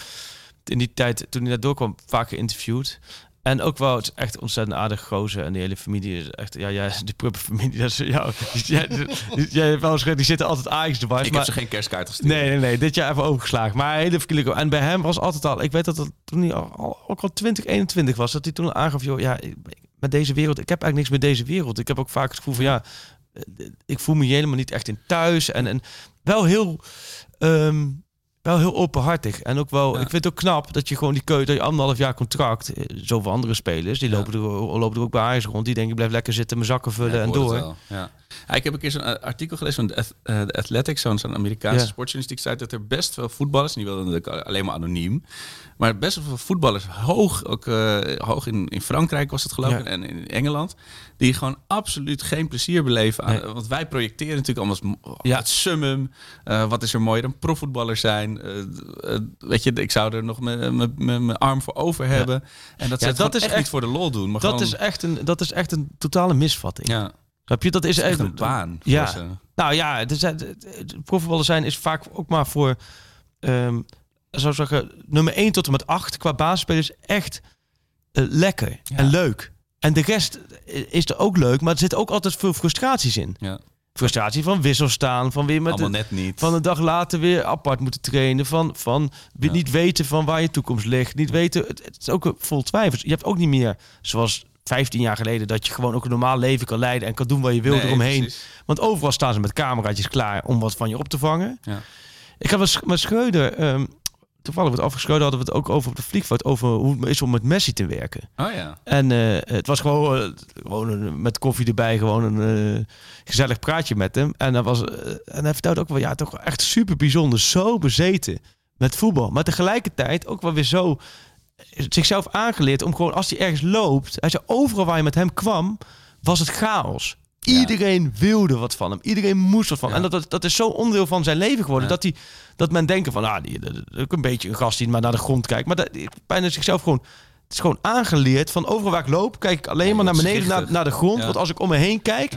C: in die tijd, toen hij daar doorkwam, vaak geïnterviewd. En ook wel het echt ontzettend aardig gozer. En de hele familie is echt... Ja, ja <laughs> de pruppenfamilie, dat is... Ja, <laughs> jij, jij hebt wel eens die zitten altijd Ajax de
D: Ik maar, heb ze geen kerstkaart gestuurd.
C: Nee, nee, nee. Dit jaar even overgeslagen. Maar hele familie... En bij hem was altijd al... Ik weet dat dat toen hij al, ook al 20, 21 was. Dat hij toen aangaf... Joh, ja, met deze wereld... Ik heb eigenlijk niks met deze wereld. Ik heb ook vaak het gevoel van... Ja, ik voel me helemaal niet echt in thuis. En, en wel heel... Um, wel heel openhartig. En ook wel, ik vind het ook knap dat je gewoon die keuze, dat je anderhalf jaar contract, eh, zoveel andere spelers, die lopen, er, lopen er ook bij Ajax rond. Die denken, ik blijf lekker zitten, mijn zakken vullen en door.
D: Ja. ik heb een keer zo'n eh, artikel gelezen van de uh, Athletic, zo'n Amerikaanse sportjournalistiek zei dat er best veel voetballers, die wilden alleen maar anoniem, maar best wel veel voetballers, hoog, ook hoog in, in Frankrijk was het geloof ik, en in Engeland, die gewoon absoluut geen plezier beleven aan. Want wij projecteren natuurlijk allemaal ja. het summum. wat is er mooier dan profvoetballer zijn? weet je, ik zou er nog mijn arm voor over hebben. En dat, ja, dat is echt niet voor de lol doen. Maar
C: dat, is echt een, dat is echt een totale misvatting. Ja. Snap je? Dat is, echt
D: een baan.
C: Ja. Nou ja, het is, profvoetballers zijn is vaak ook maar voor, um, zou zeggen, nummer 1 tot en met 8 qua basisspelers echt uh, lekker en leuk. En de rest is er ook leuk, maar er zit ook altijd veel frustraties in. Ja frustratie van wissel staan, van weer met
D: de, net niet.
C: van een dag later weer apart moeten trainen, van, van niet weten van waar je toekomst ligt, niet weten, het, het, is ook vol twijfels. Je hebt ook niet meer zoals 15 jaar geleden dat je gewoon ook een normaal leven kan leiden en kan doen wat je wil eromheen. Want overal staan ze met cameraatjes klaar om wat van je op te vangen. Ja. Ik had met Schreuder um, toevallig wordt afgeschoten, hadden we het ook over op de vliegveld over hoe het is om met Messi te werken.
D: Oh ja.
C: En uh, het was gewoon, uh, gewoon met koffie erbij, gewoon een uh, gezellig praatje met hem. En, dat was, en hij vertelde ook wel, ja, toch echt super bijzonder, zo bezeten met voetbal. Maar tegelijkertijd ook wel weer zo zichzelf aangeleerd om gewoon, als hij ergens loopt, hij zei overal waar je met hem kwam, was het chaos. Iedereen wilde wat van hem. Iedereen moest wat van. En dat, dat, dat is zo onderdeel van zijn leven geworden. Dat, hij, dat men denkt van, ah, die, ook een beetje een gast die maar naar de grond kijkt. Maar dat, bijna zichzelf gewoon... Het is gewoon aangeleerd van overal waar ik loop, kijk ik alleen maar naar beneden, naar, naar de grond. Want als ik om me heen kijk,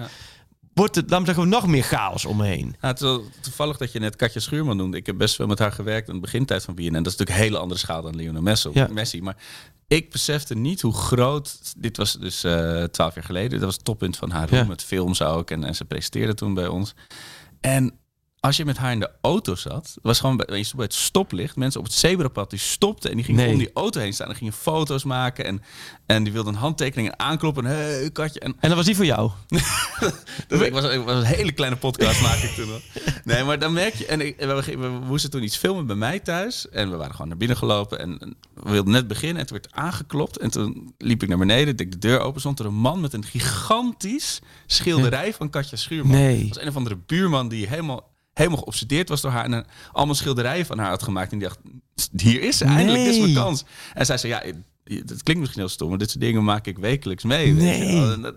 C: wordt het, dan zeggen we, nog meer chaos om me heen.
D: Ja, het is toevallig dat je net Katja Schuurman noemde. Ik heb best wel met haar gewerkt aan de begintijd van BNN. Dat is natuurlijk een hele andere schaal dan Lionel Messi. Messi. Maar ik besefte niet hoe groot. Dit was dus eh, twaalf jaar geleden. Dat was het toppunt van haar. Ja. Met films ook. En, en ze presteerde toen bij ons. En als je met haar in de auto zat, was gewoon bij, je bij het stoplicht, mensen op het zebrapad die stopten en die gingen om die auto heen staan en gingen foto's maken en, en die wilden een handtekening aankloppen. Hey, katje. En,
C: en dat was die voor jou? <laughs>
D: dus ik, was, ik was een hele kleine podcast maak ik toen nog. Nee, maar dan merk je, en ik, we, we, moesten toen iets filmen bij mij thuis en we waren gewoon naar binnen gelopen en, we wilden net beginnen en toen werd aangeklopt en toen liep ik naar beneden, deed de deur open, stond er een man met een gigantisch schilderij van Katja Schuurman. Nee. Dat was een of andere buurman die helemaal helemaal geobsedeerd was door haar. En allemaal schilderijen van haar had gemaakt. En die dacht, hier is ze eindelijk, dit is mijn kans. En zij zei, ja, dat klinkt misschien heel stom, maar dit soort dingen maak ik wekelijks mee.
C: Nee.
D: Dat,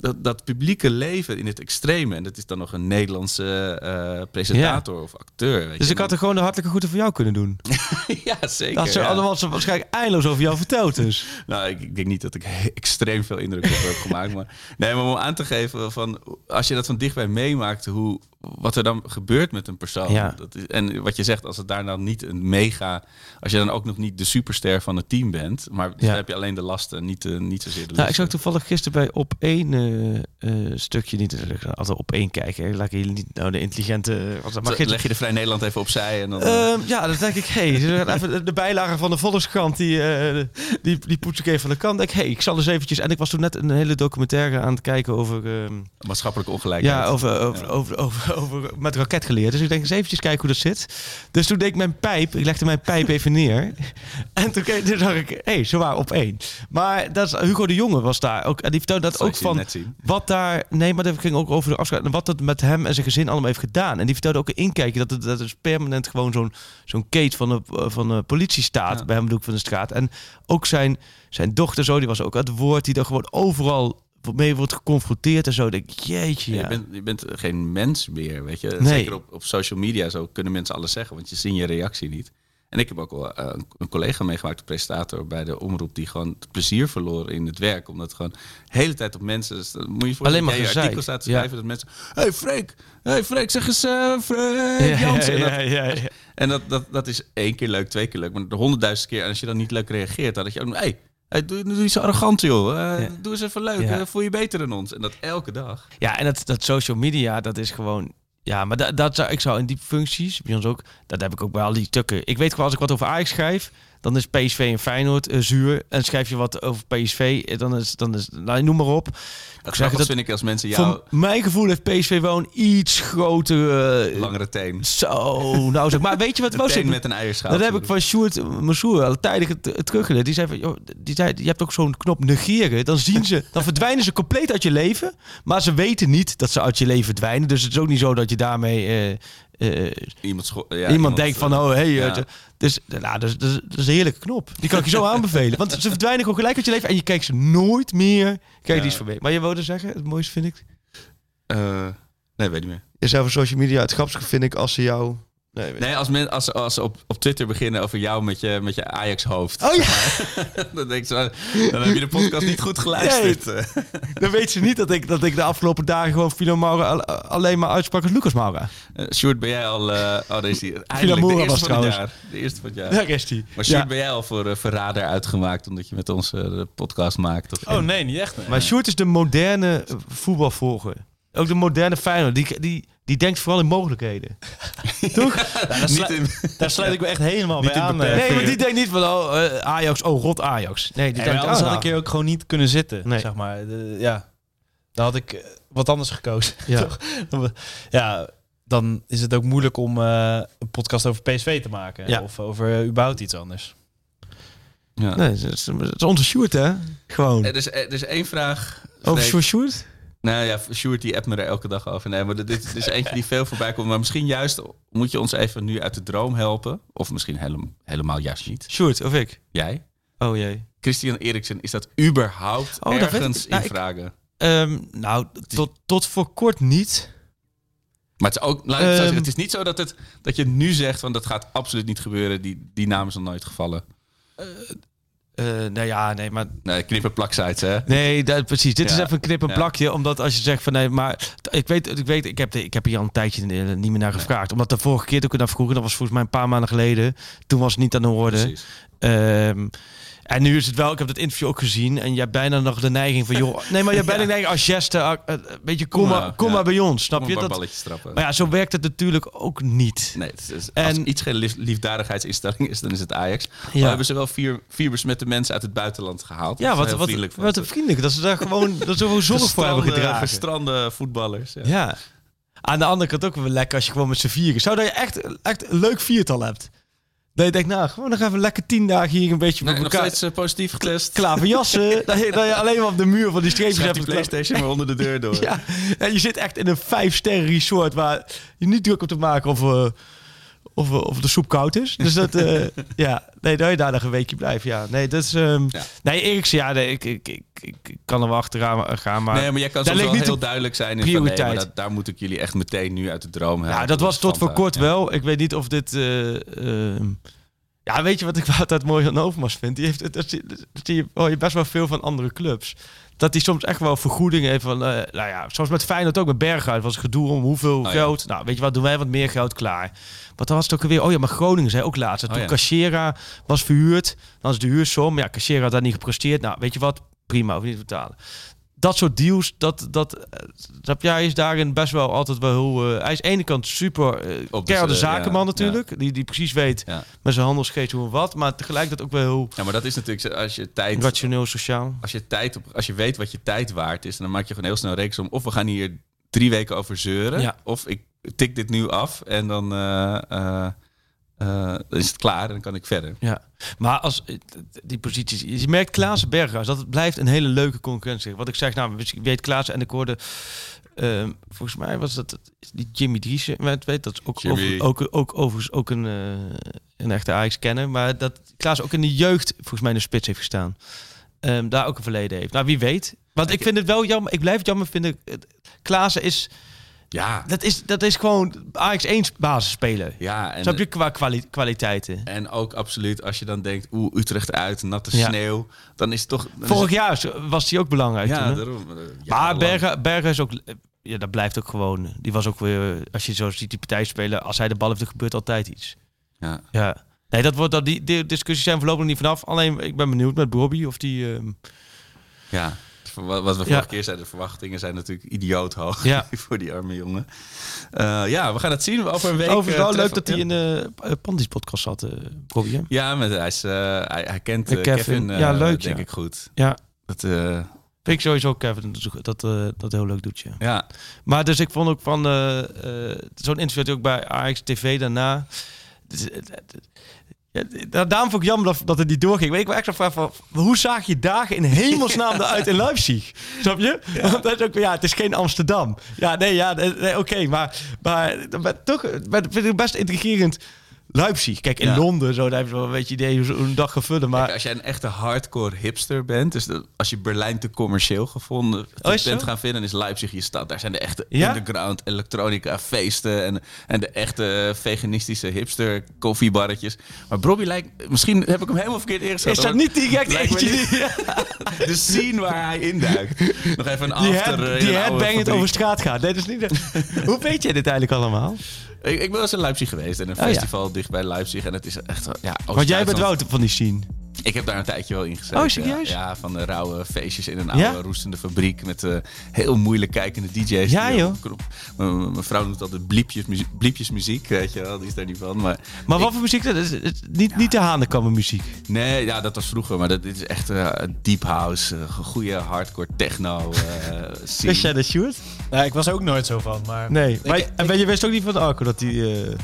D: dat, dat, publieke leven in het extreme, en dat is dan nog een Nederlandse uh, presentator of acteur. Weet
C: dus
D: je,
C: ik had er gewoon de hartelijke groeten voor jou kunnen doen. <laughs>
D: ja, zeker.
C: Dat ze
D: ja.
C: allemaal waarschijnlijk eindeloos over jou verteld dus. <laughs>
D: nou, ik, ik, denk niet dat ik <laughs> extreem veel indruk op heb gemaakt. Maar, nee, maar om aan te geven, van, als je dat van dichtbij meemaakt, hoe, wat er dan gebeurt met een persoon. Ja. Dat is, en wat je zegt, als het daar dan niet een mega... Als je dan ook nog niet de superster van het team bent... maar dan heb je alleen de lasten, niet, uh, niet zozeer de
C: nou, Ik zag toevallig gisteren bij op één uh, uh, stukje... niet altijd op één kijken. Laat ik niet nou de intelligente...
D: Wat, maar leg je de Vrij Nederland even opzij en dan...
C: Ehm, ja, dan denk ik, hey, even de bijlage van de Volkskrant... die, die, die poets ik even van de kant. Denk, hey, ik zal eens eventjes... En ik was toen net een hele documentaire aan het kijken over... Ehm,
D: Maatschappelijke ongelijkheid.
C: Ja, over, over, over, over <laughs> over, met raket geleerd. Dus ik denk eens eventjes kijken hoe dat zit. Dus toen deed ik mijn pijp, ik legde mijn pijp even neer. <laughs> En toen, toen zag ik, hé, hey, ze waren op één. Maar dat is, Hugo de Jonge was daar ook. En die vertelde dat, ook van wat daar. Nee, maar dat ging ook over de afscheid. En wat het met hem en zijn gezin allemaal heeft gedaan. En die vertelde ook een inkijkje dat het dat is permanent gewoon zo'n zo'n kate van de, van de politie staat bij hem de van de straat. En ook zijn, zijn dochter zo, die was ook het woord, die dan gewoon overal mee wordt geconfronteerd en zo. Denk ik, jeetje. Ja.
D: Je, bent, je bent geen mens meer, weet je. Nee. Zeker op, op social media zo kunnen mensen alles zeggen, want je ziet je reactie niet. En ik heb ook wel uh, een collega meegemaakt, een presentator bij de omroep, die gewoon het plezier verloor in het werk. Omdat gewoon de hele tijd op mensen. Dus, moet je voor
C: Alleen maar
D: je artikel staat te schrijven dat mensen. Hey Freek, hey Freek, zeg eens uh, Freek Jansen. Ja, ja, en dat, dat, dat is één keer leuk, twee keer leuk. Maar de honderdduizend keer, en als je dan niet leuk reageert, dan dat je ook. Hey, Hey, doe, doe eens arrogant, joh. Uh, Doe eens even leuk. Ja. Uh, voel je beter dan ons. En dat elke dag.
C: Ja, en dat, dat social media, dat is gewoon... Ja, maar dat, dat zou, ik zou in die functies, bij ons ook, dat heb ik ook bij al die stukken. Ik weet gewoon, als ik wat over Ajax schrijf, dan is PSV en Feyenoord uh, zuur. En schrijf je wat over PSV, dan is, dan is nou, noem maar op.
D: Dat zeg dat vind ik als mensen jou...
C: Voor mijn gevoel heeft PSV wel een iets grotere...
D: Uh, Langere teen.
C: Zo, nou zeg. Maar weet je wat <laughs>
D: was? Met een eierschaal.
C: Dat heb ik van Sjoerd Massour al tijdig teruggeleerd. Die zei van, joh, die zei, je hebt ook zo'n knop negeren. Dan zien ze, dan verdwijnen ze compleet uit je leven. Maar ze weten niet dat ze uit je leven verdwijnen. Dus het is ook niet zo dat je daarmee... Uh,
D: uh, iemand,
C: ja, iemand, denkt van, oh, hey, ja. dus, nou, dat, is, dat is een heerlijke knop. Die kan ik je zo <laughs> aanbevelen. Want ze verdwijnen gewoon gelijk uit je leven en je kijkt ze nooit meer. Kijk, die is voorbij. Maar je wilde zeggen, het mooiste vind ik?
D: Uh, nee, weet niet meer.
C: Is over social media het grappigste vind ik als ze jou
D: Nee, nee als, men, als, als ze op, op Twitter beginnen over jou met je, met je Ajax-hoofd.
C: Oh ja. <laughs>
D: dan denk ze, dan heb je de podcast niet goed geluisterd. Nee,
C: dan weet ze niet dat ik, dat ik de afgelopen dagen gewoon Philo Maura alleen maar uitsprak als Lucas Maura.
D: Uh, Sjoerd, ben jij al... Uh, oh, deze die.
C: Philo Maura was trouwens.
D: Jaar, de eerste van het jaar.
C: Daar is die.
D: Maar Sjoerd, ben jij al voor uh, verrader uitgemaakt omdat je met ons de podcast maakt? Of
E: oh nee, niet echt. Nee.
C: Maar Sjoerd is de moderne voetbalvolger. Ook de moderne Feyenoord. Die, die, die denkt vooral in mogelijkheden. <laughs> Toch?
E: daar, sluit ik me echt helemaal bij aan.
C: Eh, nee, maar die denkt niet van oh, uh, Ajax, oh rot Ajax. Nee, die denkt,
E: anders oh, had ik hier ook gewoon niet kunnen zitten. Nee. Zeg maar. De, ja. Dan had ik eh, wat anders gekozen. Ja. <laughs> ja, dan is het ook moeilijk om uh, een podcast over PSV te maken. Ja. Of over überhaupt iets anders.
C: Ja. Nee, het is, het is onze shoot, hè? Gewoon.
D: Er is, er is één vraag.
C: Over shoot?
D: Nou ja, Sjoerd die appt me er elke dag over. Nee, maar dit, is eentje die veel voorbij komt. Maar misschien juist moet je ons even nu uit de droom helpen. Of misschien helemaal, helemaal juist niet.
C: Sjoerd, of ik?
D: Jij?
C: Oh jee.
D: Christian Eriksen, is dat überhaupt oh, ergens in nou, vragen?
C: Ehm, nou, tot, tot voor kort niet.
D: Maar het is ook, laat zeggen, het is niet zo dat, het, dat je nu zegt van dat gaat absoluut niet gebeuren. Die, die naam is nog nooit gevallen. Uh,
C: uh, nou ja, nee, maar...
D: Nee, knip plaksites, hè?
C: Nee, dat, precies. Dit is even een knip plakje. Omdat als je zegt van nee, maar... Ik weet, ik, weet ik, heb, de, ik heb hier al een tijdje niet meer naar gevraagd. Omdat de vorige keer toen ik naar vroeger, dat was volgens mij een paar maanden geleden. Toen was het niet aan de orde. Um, en nu is het wel, ik heb het interview ook gezien. En je hebt bijna nog de neiging van, joh, nee, maar je hebt bijna de <laughs> neiging als geste, uh, weet je, kom, maar, kom maar bij ons, snap je?
D: Dat,
C: maar ja, zo werkt het natuurlijk ook niet.
D: Nee, is, en, als iets geen liefdadigheidsinstelling is, dan is het Ajax. Ja. We hebben ze wel vier, vier besmette mensen uit het buitenland gehaald.
C: Ja, wat, wat, vriendelijk wat, wat vriendelijk. Dat ze daar gewoon, dat ze gewoon zorg voor hebben gedragen.
D: Gestrande voetballers. Ja.
C: ja. Aan de andere kant ook wel lekker als je gewoon met z'n vieren. Zou dat je echt, echt een leuk viertal hebt. Dat je denkt, nou, gewoon nog even lekker tien dagen hier een beetje
D: nee, elkaar... Nog steeds uh, positief getest.
C: Klaverjassen. <laughs> dat, je, dat je alleen maar op de muur van die streepjes hebt.
D: die Playstation maar onder de deur door. <laughs>
C: ja, en je zit echt in een vijf sterren resort waar je niet druk op te maken of, uh, of, of de soep koud is. Dus dat, uh, <laughs> ja, nee, dat je daar nog een weekje blijft. Ja, nee, dat is... Um, ja. Nee, ja, nee, ik, ik, ik, ik, kan er wel achteraan gaan, maar...
D: Nee, maar jij kan soms wel heel duidelijk zijn in prioriteit. Van, nee, dat, daar moet ik jullie echt meteen nu uit de droom hebben.
C: Ja, dat was tot voor kort wel. Ik weet niet of dit... Uh, ja, weet je wat ik <laughs> altijd mooi aan Overmars vind? Die heeft, dat, zie, dat zie je, oh, je best wel veel van andere clubs. Dat hij soms echt wel vergoedingen heeft van, uh, nou ja, zoals met Feyenoord ook, met Berghuis was gedoe om hoeveel oh, geld. Nou, weet je wat, doen wij wat meer geld klaar. Wat dan was het ook weer? Oh ja, maar Groningen zei ook laatst. Oh, toen ja. Cachera was verhuurd, dan is de huursom. Ja, Cachera had daar niet gepresteerd. Nou, weet je wat? Prima, hoef niet te betalen dat soort deals, dat, dat, dat jij is daarin best wel altijd wel heel... Uh, hij is aan de ene kant super uh, de zakenman natuurlijk. Die, die precies weet met zijn handelsgeest hoe en wat. Maar tegelijk dat ook wel heel...
D: Ja, maar dat is natuurlijk als je tijd...
C: Rationeel, sociaal.
D: Als je, tijd op, als je weet wat je tijd waard is, dan maak je gewoon heel snel reeks om... Of we gaan hier drie weken over zeuren. Of ik tik dit nu af en dan... Uh, dan is het klaar en dan kan ik verder.
C: Ja, maar als die posities, je merkt Klaas Berghuis, dat blijft een hele leuke concurrentie. Wat ik zeg, nou, weet Klaas en ik hoorde, uh, volgens mij was dat die Jimmy Driessen, weet, weet dat ook, over, ook, ook overigens ook een, uh, een echte Ajax kennen, maar dat Klaas ook in de jeugd volgens mij in de spits heeft gestaan. Um, daar ook een verleden heeft. Nou, wie weet. Want ik vind het wel jammer, ik blijf het jammer vinden. Klaassen is
D: ja.
C: Dat is, dat is gewoon Ajax 1 basisspeler.
D: Ja.
C: En Snap je qua kwaliteiten.
D: En ook absoluut als je dan denkt, oeh, Utrecht uit, natte sneeuw. Dan is het toch...
C: Vorig jaar was hij ook belangrijk
D: ja,
C: toen,
D: daarom.
C: Ja, maar Bergen, Bergen is ook... Ja, dat blijft ook gewoon... Die was ook weer... Als je zo ziet die partij spelen, als hij de bal heeft, er gebeurt altijd iets.
D: Ja.
C: Ja. Nee, dat wordt, dat, die, die discussies zijn voorlopig niet vanaf. Alleen, ik ben benieuwd met Bobby of die... Um...
D: Ja wat we vorige keer zeiden, de verwachtingen zijn natuurlijk idioot hoog ja. <laughs> voor die arme jongen. Uh, ja, we gaan het zien over een week.
C: Overigens wel leuk dat hij in de Pandis podcast zat, uh,
D: Ja, met, hij, is, hij, hij, kent Kevin, Kevin ja, leuk, denk ik goed.
C: Ja. Dat, Vind ik sowieso Kevin dat, uh, dat heel leuk doet. Ja.
D: ja.
C: Maar dus ik vond ook van uh, uh, zo'n interview ook bij AX TV daarna. Ja, daarom vond ik jammer dat, dat het niet doorging. Weet ik wel extra vraag van hoe zag je dagen in hemelsnaam eruit in Leipzig? Snap je? Ja. Want dat is ook, ja, het is geen Amsterdam. Ja, nee, ja, nee, oké, maar, maar, maar toch vind ik best intrigerend Leipzig. Kijk, in Londen, zo, daar heb je wel een beetje idee hoe een dag gaan vullen. Maar...
D: als jij een echte hardcore hipster bent, dus als je Berlijn te commercieel gevonden oh, bent gaan vinden, is Leipzig je stad. Daar zijn de echte underground elektronica feesten en, en de echte veganistische hipster koffiebarretjes. Maar Bobby lijkt, misschien heb ik hem helemaal verkeerd ingeschat.
C: Is dat niet direct <laughs> eentje? <laughs>
D: de scene waar hij induikt. Nog even een after.
C: Die, head, die headbang over straat gaat. Nee, dat is niet <laughs> Hoe weet je dit eigenlijk allemaal?
D: Ik, ik ben wel eens in Leipzig geweest. En een oh, festival dicht bij Leipzig. En het is echt... Ja,
C: Want jij bent wel van die scene.
D: Ik heb daar een tijdje wel in gezeten.
C: Oh, serieus?
D: Ja, van de rauwe feestjes in een oude roestende fabriek met uh, heel moeilijk kijkende DJ's.
C: Ja, joh.
D: Mijn vrouw noemt altijd bliepjes, bliepjes muziek, weet je wel. Die is daar niet van. Maar,
C: maar wat voor muziek? Dat is, niet, niet de hanenkammen muziek.
D: Nee, ja, dat was vroeger. Maar dat, dit is echt uh, deep house, uh, goede hardcore techno. <laughs>
C: Wist jij dat, Stuart?
E: Ik was er ook nooit zo van. Maar
C: nee, maar, en je wist ook niet van de Arco dat die...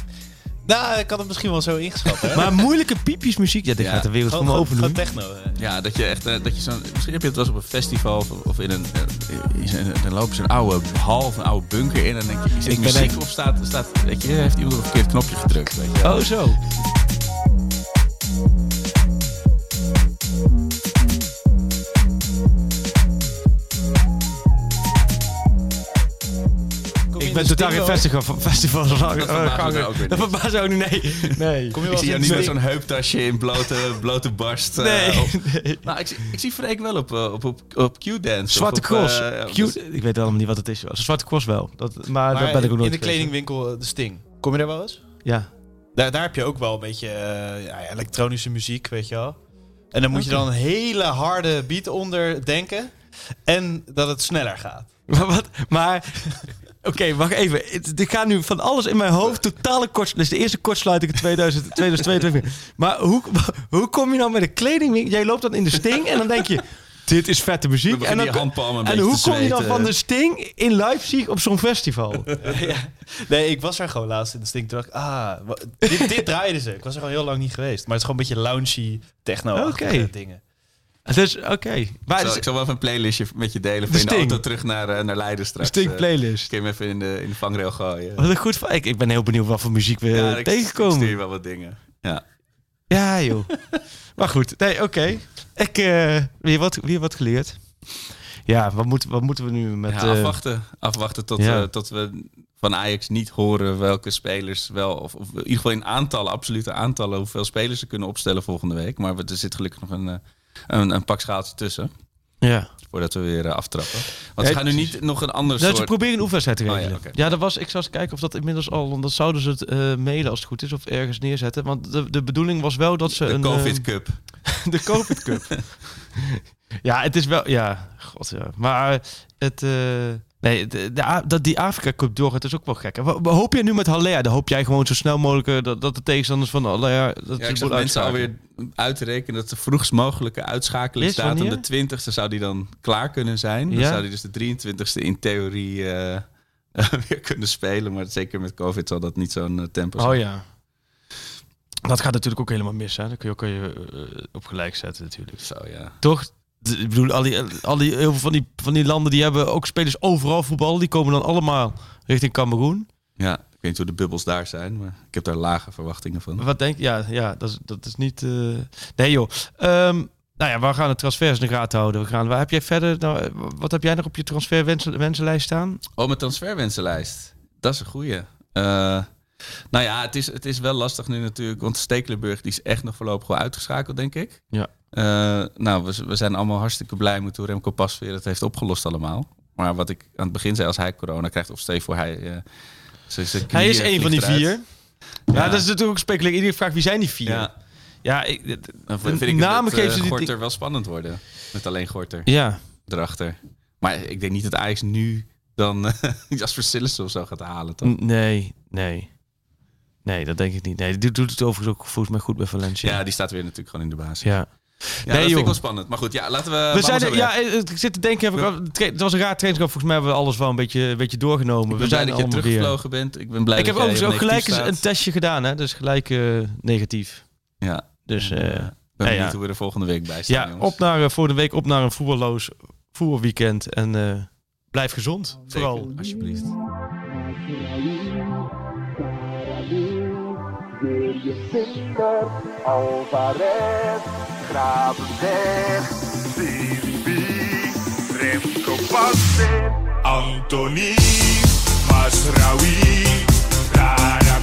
E: Nou, ik had het misschien wel zo ingeschat. Hè?
C: maar moeilijke piepjesmuziek, ja, dit gaat de wereld van me open
E: doen. techno.
D: Ja, dat je echt, eh, dat je zo'n, misschien heb je het wel eens op een festival of, of in een, eh, dan lopen ze een oude hal of een oude bunker in en dan denk je, is er muziek of staat, staat, weet je, heeft iemand op een verkeerd knopje gedrukt, weet je.
C: Oh, zo. Ben totaal geen festival, festival Dat verbaast me ook niet. Nee. nee.
D: Kom je ik zie jou niet met zo'n heuptasje in blote, blote barst.
C: Eh, nee. <laughs>
D: nee. Nou, ik, ik zie Freek wel op, eh, op, op, op Q-dance.
C: Zwarte Cross. Uh, ik weet helemaal niet wat het is. Zwarte Cross wel. Dat, maar, maar daar ben ik ook nooit
E: In de kledingwinkel De Sting. Kom je daar wel eens?
C: Ja.
E: Daar, daar heb je ook wel een beetje ja, elektronische muziek, weet je wel. En dan moet je dan een hele harde beat onder denken. En dat het sneller gaat. <laughs>
C: Maar, wat, maar Oké, wacht even. Ik ga nu van alles in mijn hoofd totale kort. Is de eerste kortsluiting in 2000, 2022. Maar hoe, hoe kom je nou met een kleding? Jij loopt dan in de sting en dan denk je... Dit is vette muziek.
D: En, dan,
C: en hoe kom je dan van de Sting in Leipzig op zo'n festival? <laughs>
E: ja. Nee, ik was er gewoon laatst in de Sting. Toen dacht ah, dit, dit draaiden ze. Ik was er al heel lang niet geweest. Maar het is gewoon een beetje loungy techno okay. dingen.
C: Dus oké. Okay.
D: Ik, zal wel even een playlistje met je delen. Voor in de auto terug naar, uh, naar Leiden straks.
C: Sting eh. playlist.
D: kun je hem even in de, in de vangrail gooien.
C: Wat een goed ik, ik ben heel benieuwd wat voor muziek we ja, tegenkomen. Ik
D: stuur wel wat dingen. Ja.
C: Ja, joh. <laughs> maar goed. Nee, oké. Ik uh, weer, wat, weer wat geleerd. Ja, wat, moet, wat moeten we nu met... Ja,
D: afwachten. Afwachten tot, ja. tot we van Ajax niet horen welke spelers wel... Of, of, in ieder geval in aantallen, absolute aantallen... hoeveel spelers ze kunnen opstellen volgende week. Maar er zit gelukkig nog een een, een pak schaaltje tussen.
C: Ja.
D: Voordat we weer uh, aftrappen. Want we gaan nu niet nog een ander
C: nou,
D: soort...
C: Ze proberen een oefenwedstrijd te regelen. ja, dat was, ik zou eens kijken of dat inmiddels al... Want dan zouden ze het uh, mailen als het goed is of ergens neerzetten. Want de, de bedoeling was wel dat ze
D: de
C: een... <laughs>
D: De Covid Cup.
C: de Covid Cup. ja, het is wel... Ja, god ja. Maar het... Nee, de, dat die Afrika Cup doorgaat is ook wel gek. Wat hoop je nu met Haller? Dan hoop jij gewoon zo snel mogelijk eh, dat, dat de tegenstanders van Haller... Dat
D: ja, ik zag mensen alweer uitrekenen dat de vroegst mogelijke uitschakelingsdatum de 20ste zou die dan klaar kunnen zijn. Dan zou die dus de 23ste in theorie uh, <laughs> weer kunnen spelen. Maar zeker met COVID zal dat niet zo'n uh, tempo zijn.
C: Oh ja. Dat gaat natuurlijk ook helemaal mis. Hè? Dan kun je ook uh, op gelijk zetten natuurlijk.
D: Zo ja.
C: Toch? Ik bedoel, al die, al die, heel veel van die, van die landen die hebben ook spelers overal voetbal. Die komen dan allemaal richting Cameroen.
D: Ja, ik weet niet hoe de bubbels daar zijn, maar ik heb daar lage verwachtingen van.
C: Wat denk je? Ja, ja dat, is, dat is niet... Uh... Nee joh. Um, nou ja, we gaan de transfers in de gaten houden. We gaan, waar heb jij verder... Nou, wat heb jij nog op je transferwensenlijst staan?
D: Oh, mijn transferwensenlijst. Dat is een goeie. Uh, nou ja, het is, het is wel lastig nu natuurlijk. Want Stekelenburg die is echt nog voorlopig wel uitgeschakeld, denk ik.
C: Ja.
D: Eh, nou, we, zijn allemaal hartstikke blij met hoe Remco Pasveer het heeft opgelost allemaal. Maar wat ik aan het begin zei, als hij corona krijgt, of Steve voor hij... Eh, ze zijn
C: hij is één van die vier. Ja. dat is natuurlijk spectaculair. Iedereen vraagt, wie zijn die vier? Ja. Ja, ik,
D: de, vind ik namen het, eh, wel spannend worden. Met alleen Gorter.
C: Ja.
D: Erachter. Maar ik denk niet dat ijs nu dan uh, <laughs> Jasper of zo gaat halen, toch?
C: Nee, nee. Nee, dat denk ik niet. Nee, dit doet het overigens ook volgens mij goed bij Valencia.
D: Ja, die staat weer natuurlijk gewoon in de basis.
C: Ja.
D: Ja, nee, dat vind ik wel spannend. Maar goed, ja, laten we...
C: we zijn ja, eh, eh, ik zit te denken, heb ik het was een raar trainingskamp. Volgens mij hebben we alles wel een beetje, beetje doorgenomen.
D: we blij
C: zijn
D: dat je teruggevlogen bent. Ik ben blij
C: Ik
D: heb
C: ook ook gelijk een testje gedaan, hè. Dus gelijk eh, negatief.
D: Ja.
C: Dus...
D: Ben benieuwd ja, hoe we er volgende week bij staan,
C: Ja, op naar, voor de week op naar een voetballoos voetbalweekend. En blijf gezond, vooral.
D: Alsjeblieft. Wegen Finger Alvarez, Gravenberg, Silvi, Remco Passer,
F: Anthony, Masraoui, Rara.